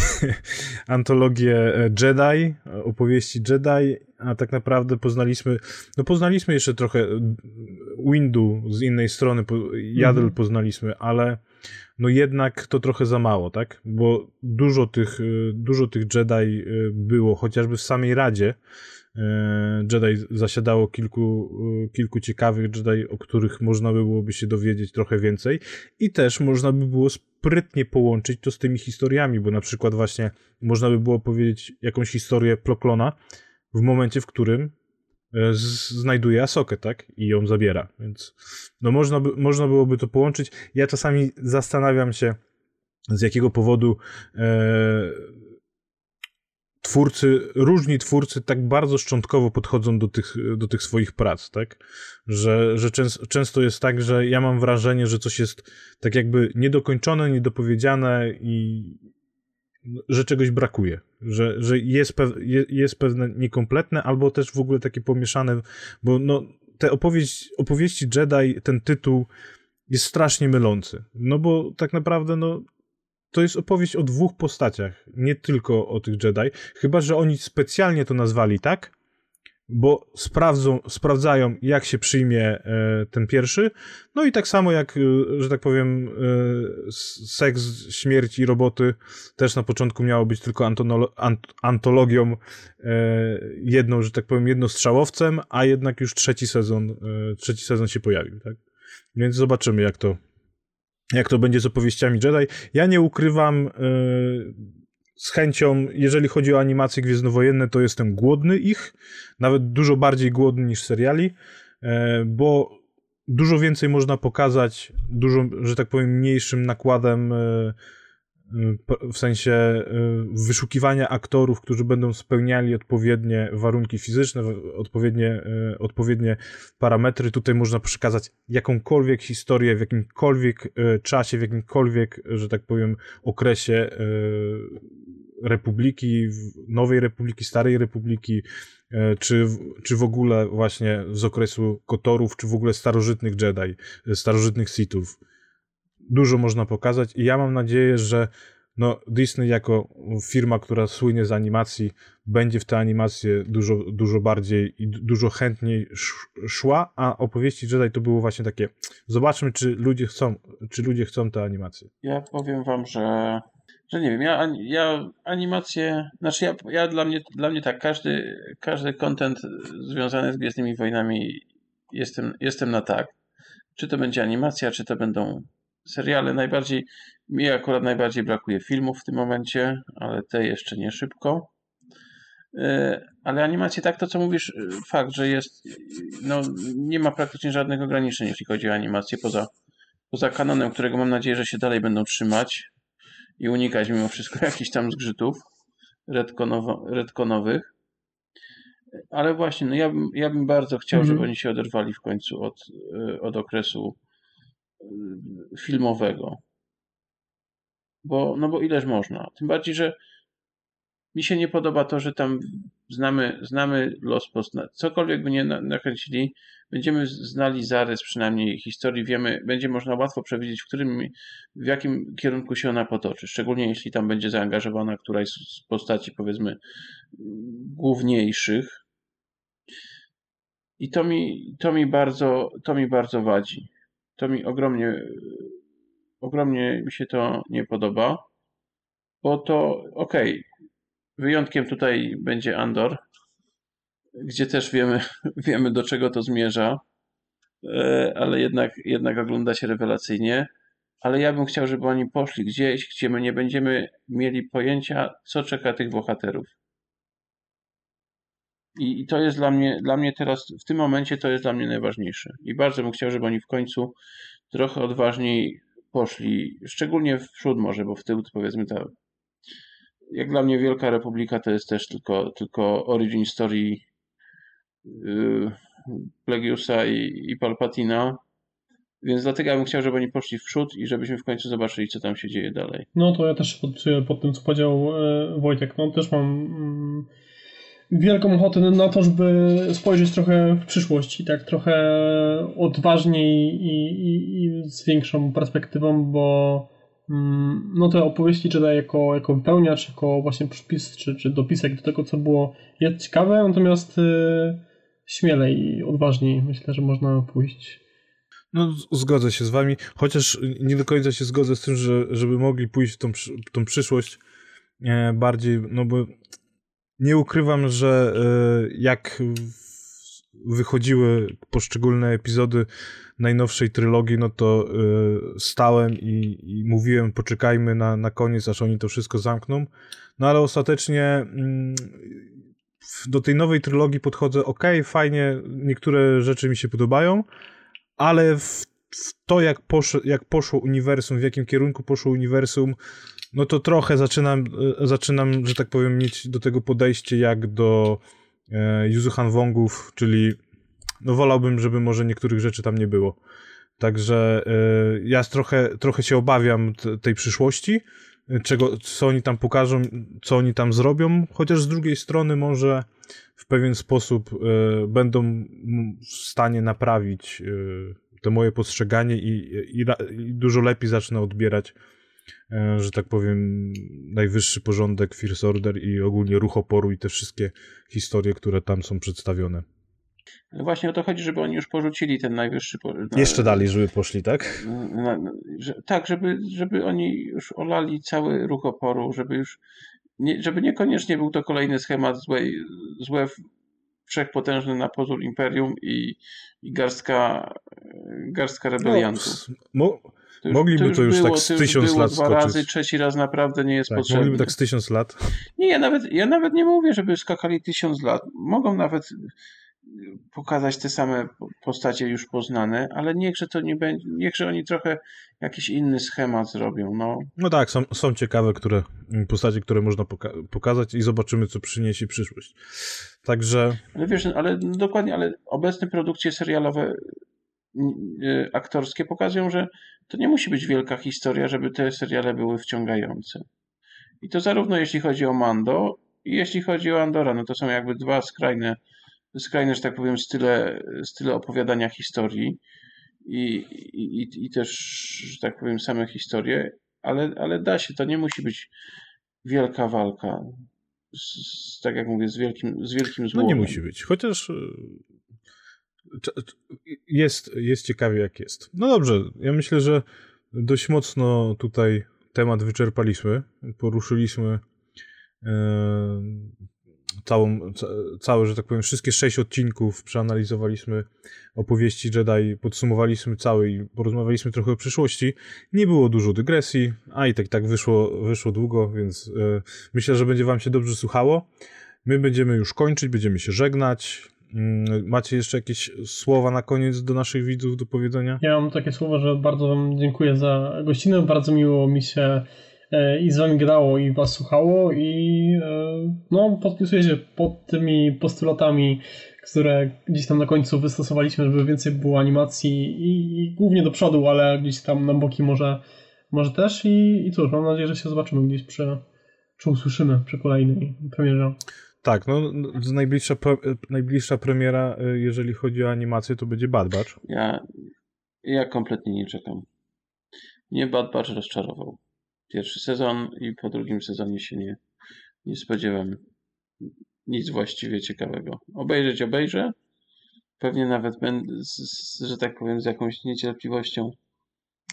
antologię e, Jedi, opowieści Jedi, a tak naprawdę poznaliśmy, no poznaliśmy jeszcze trochę Windu z innej strony, Jadel mhm. poznaliśmy, ale no jednak to trochę za mało, tak? Bo dużo tych, e, dużo tych Jedi e, było, chociażby w samej Radzie, E, Jedi zasiadało kilku, e, kilku ciekawych Jedi, o których można by byłoby się dowiedzieć trochę więcej i też można by było sprytnie połączyć to z tymi historiami, bo na przykład właśnie można by było powiedzieć jakąś historię Ploklona w momencie, w którym e, znajduje Asokę, tak? I ją zabiera, więc no można, by, można byłoby to połączyć. Ja czasami zastanawiam się, z jakiego powodu e, twórcy, różni twórcy tak bardzo szczątkowo podchodzą do tych, do tych swoich prac, tak? Że, że często, często jest tak, że ja mam wrażenie, że coś jest tak jakby niedokończone, niedopowiedziane i że czegoś brakuje, że, że jest, pew, jest pewne niekompletne albo też w ogóle takie pomieszane, bo no, te opowieść, opowieści Jedi, ten tytuł jest strasznie mylący, no bo tak naprawdę no to jest opowieść o dwóch postaciach, nie tylko o tych Jedi, chyba że oni specjalnie to nazwali tak, bo sprawdzą, sprawdzają, jak się przyjmie e, ten pierwszy. No i tak samo jak, e, że tak powiem, e, seks, śmierć i roboty też na początku miało być tylko antolo ant antologią jedną, że tak powiem, jednostrzałowcem, a jednak już trzeci sezon, trzeci sezon się pojawił, tak? Więc zobaczymy, jak to, jak to będzie z opowieściami Jedi. Ja nie ukrywam, z chęcią, jeżeli chodzi o animacje gwiezdnowojenne, to jestem głodny ich, nawet dużo bardziej głodny niż seriali, e, bo dużo więcej można pokazać, dużo, że tak powiem, mniejszym nakładem e, w sensie y, wyszukiwania aktorów, którzy będą spełniali odpowiednie warunki fizyczne, odpowiednie, y, odpowiednie parametry. Tutaj można przekazać jakąkolwiek historię w jakimkolwiek y, czasie, w jakimkolwiek, że tak powiem, okresie Republiki, Nowej Republiki, Starej Republiki, czy, czy w ogóle właśnie z okresu Kotorów, czy w ogóle starożytnych Jedi, starożytnych Sithów dużo można pokazać i ja mam nadzieję, że no Disney jako firma, która słynie z animacji, będzie w te animacje dużo, dużo bardziej i dużo chętniej szła, a opowieści Jedi to było właśnie takie, zobaczmy, czy ludzie chcą, czy ludzie chcą te animacje. Ja powiem wam, że, że nie wiem, ja, ja animacje, znaczy ja, ja dla, mnie, dla mnie tak, każdy, każdy content związany z Gwiezdnymi Wojnami jestem, jestem na tak. Czy to będzie animacja, czy to będą seriale najbardziej, mi akurat najbardziej brakuje filmów w tym momencie, ale te jeszcze nie szybko. E, ale animacje, tak to co mówisz, e, fakt, że jest, no nie ma praktycznie żadnych ograniczeń, jeśli chodzi o animację, poza, poza kanonem, którego mam nadzieję, że się dalej będą trzymać i unikać mimo wszystko jakichś tam zgrzytów redkonowych. Ale właśnie, no ja, bym, ja bym bardzo chciał, żeby mhm. oni się oderwali w końcu od, e, od okresu filmowego. Bo, no bo ileż można. Tym bardziej, że mi się nie podoba to, że tam znamy, znamy los postaci. Cokolwiek by nie nakręcili, będziemy znali zarys przynajmniej historii, wiemy, będzie można łatwo przewidzieć, w którym, w jakim kierunku się ona potoczy. Szczególnie jeśli tam będzie zaangażowana któraś z postaci, powiedzmy, główniejszych. I to mi, to mi bardzo, to mi bardzo wadzi to mi ogromnie, ogromnie mi się to nie podoba, bo to okej, okay, wyjątkiem tutaj będzie Andor, gdzie też wiemy, wiemy do czego to zmierza, e, ale jednak, jednak ogląda się rewelacyjnie. Ale ja bym chciał, żeby oni poszli gdzieś, gdzie my nie będziemy mieli pojęcia, co czeka tych bohaterów. I, I, to jest dla mnie, dla mnie teraz, w tym momencie to jest dla mnie najważniejsze. I bardzo bym chciał, żeby oni w końcu trochę odważniej poszli, szczególnie w przód może, bo w tył to powiedzmy ta, jak dla mnie Wielka Republika to jest też tylko, tylko origin story yy, Plegiusa i, i Palpatina, więc dlatego ja bym chciał, żeby oni poszli w przód i żebyśmy w końcu zobaczyli, co tam się dzieje dalej. No to ja też pod tym, co powiedział e, Wojtek. No też mam... Mm wielką ochotę na to, żeby spojrzeć trochę w przyszłość i tak trochę odważniej i, i, i z większą perspektywą, bo mm, no te opowieści czytaj jako, jako wypełniacz, jako właśnie przypis czy, czy dopisek do tego, co było, jest ciekawe, natomiast y, śmielej i odważniej myślę, że można pójść. No, zgodzę się z wami, chociaż nie do końca się zgodzę z tym, że, żeby mogli pójść w tą, tą przyszłość e, bardziej, no bo nie ukrywam, że e, jak wychodziły poszczególne epizody najnowszej trylogii, no to e, stałem i, i mówiłem, poczekajmy na, na koniec, aż oni to wszystko zamkną. No ale ostatecznie mm, do tej nowej trylogii podchodzę, ok, fajnie, niektóre rzeczy mi się podobają, ale w, w to, jak, posz, jak poszło uniwersum, w jakim kierunku poszło uniwersum, no to trochę zaczynam, e, zaczynam, że tak powiem, mieć do tego podejście jak do e, Yuzuhan Wongów, czyli no wolałbym, żeby może niektórych rzeczy tam nie było. Także e, ja trochę, trochę się obawiam tej przyszłości, czego, co oni tam pokażą, co oni tam zrobią, chociaż z drugiej strony może w pewien sposób e, będą w stanie naprawić e, to moje postrzeganie i, i, i dużo lepiej zacznę odbierać że tak powiem, najwyższy porządek First Order i ogólnie ruch oporu i te wszystkie historie, które tam są przedstawione. No właśnie o to chodzi, żeby oni już porzucili ten najwyższy. Jeszcze dalej, żeby poszli, tak? Że, tak, żeby, żeby oni już olali cały ruch oporu, żeby już. Nie, żeby niekoniecznie był to kolejny schemat złej, złe wszechpotężny na pozór imperium i, i garstka, garstka rebeliantów. No, to już, mogliby to już, to już było, tak z tysiąc lat dwa skoczyć. razy, trzeci raz naprawdę nie jest tak, potrzebny. Mogliby tak z tysiąc lat. Nie, ja nawet, ja nawet nie mówię, żeby skakali tysiąc lat. Mogą nawet pokazać te same postacie już poznane, ale niechże to nie będzie, niechże oni trochę jakiś inny schemat zrobią. No, no tak, są, są ciekawe które, postacie, które można poka pokazać i zobaczymy, co przyniesie przyszłość. Także... Ale wiesz, ale dokładnie, ale obecne produkcje serialowe y, aktorskie pokazują, że to nie musi być wielka historia, żeby te seriale były wciągające. I to zarówno jeśli chodzi o Mando i jeśli chodzi o Andora, no to są jakby dwa skrajne skrajne, że tak powiem, style, style opowiadania historii i, i, i też, że tak powiem, same historie, ale, ale da się, to nie musi być wielka walka. Z, tak jak mówię, z wielkim, z wielkim złomem. No nie musi być, chociaż e, jest, jest ciekawie jak jest. No dobrze, ja myślę, że dość mocno tutaj temat wyczerpaliśmy. Poruszyliśmy e, całą, ca, całe, że tak powiem, wszystkie sześć odcinków przeanalizowaliśmy opowieści Jedi, podsumowaliśmy cały i porozmawialiśmy trochę o przyszłości. Nie było dużo dygresji, a i tak tak wyszło, wyszło długo, więc e, myślę, że będzie wam się dobrze słuchało. My będziemy już kończyć, będziemy się żegnać. Mm, macie jeszcze jakieś słowa na koniec do naszych widzów do powiedzenia? Ja mam takie słowa, że bardzo Wam dziękuję za gościnę. Bardzo miło mi się E, i z wami grało i was słuchało i e, no, podpisuję się pod tymi postulatami, które gdzieś tam na końcu wystosowaliśmy, żeby więcej było animacji i, i głównie do przodu, ale gdzieś tam na boki może, może też i, i cóż, mam nadzieję, że się zobaczymy gdzieś przy, czy usłyszymy przy kolejnej premierze. Tak, no najbliższa, najbliższa premiera, e, jeżeli chodzi o animację, to będzie Bad Batch. Ja, ja kompletnie nie czekam. Nie Bad Batch rozczarował pierwszy sezon i po drugim sezonie się nie, nie spodziewam nic właściwie ciekawego. Obejrzeć obejrzę. Pewnie nawet będę, że tak powiem, z jakąś niecierpliwością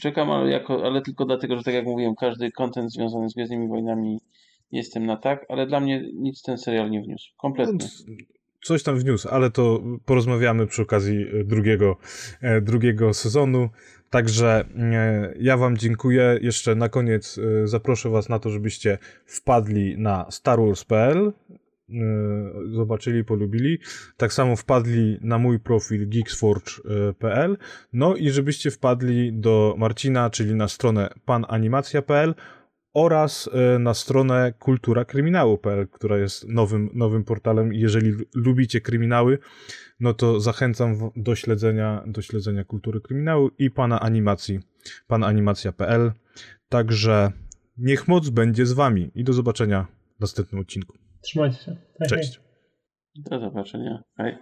czekam, ale, jako, ale tylko dlatego, że tak jak mówiłem, każdy kontent związany z Gwiezdnymi Wojnami jestem na tak, ale dla mnie nic ten serial nie wniósł. Kompletnie. No, coś tam wniósł, ale to porozmawiamy przy okazji drugiego, e, drugiego sezonu. Także e, ja Wam dziękuję. Jeszcze na koniec e, zaproszę Was na to, żebyście wpadli na starwars.pl, e, zobaczyli, polubili. Tak samo wpadli na mój profil geeksforge.pl. No i żebyście wpadli do Marcina, czyli na stronę pananimacja.pl oraz na stronę kulturakryminału.pl, która jest nowym, nowym portalem. Jeżeli lubicie kryminały, no to zachęcam do śledzenia, do śledzenia kultury kryminału i pana animacji, pananimacja.pl. Także niech moc będzie z wami i do zobaczenia w następnym odcinku. Trzymajcie się. Hej, Cześć. Do zobaczenia. Hej.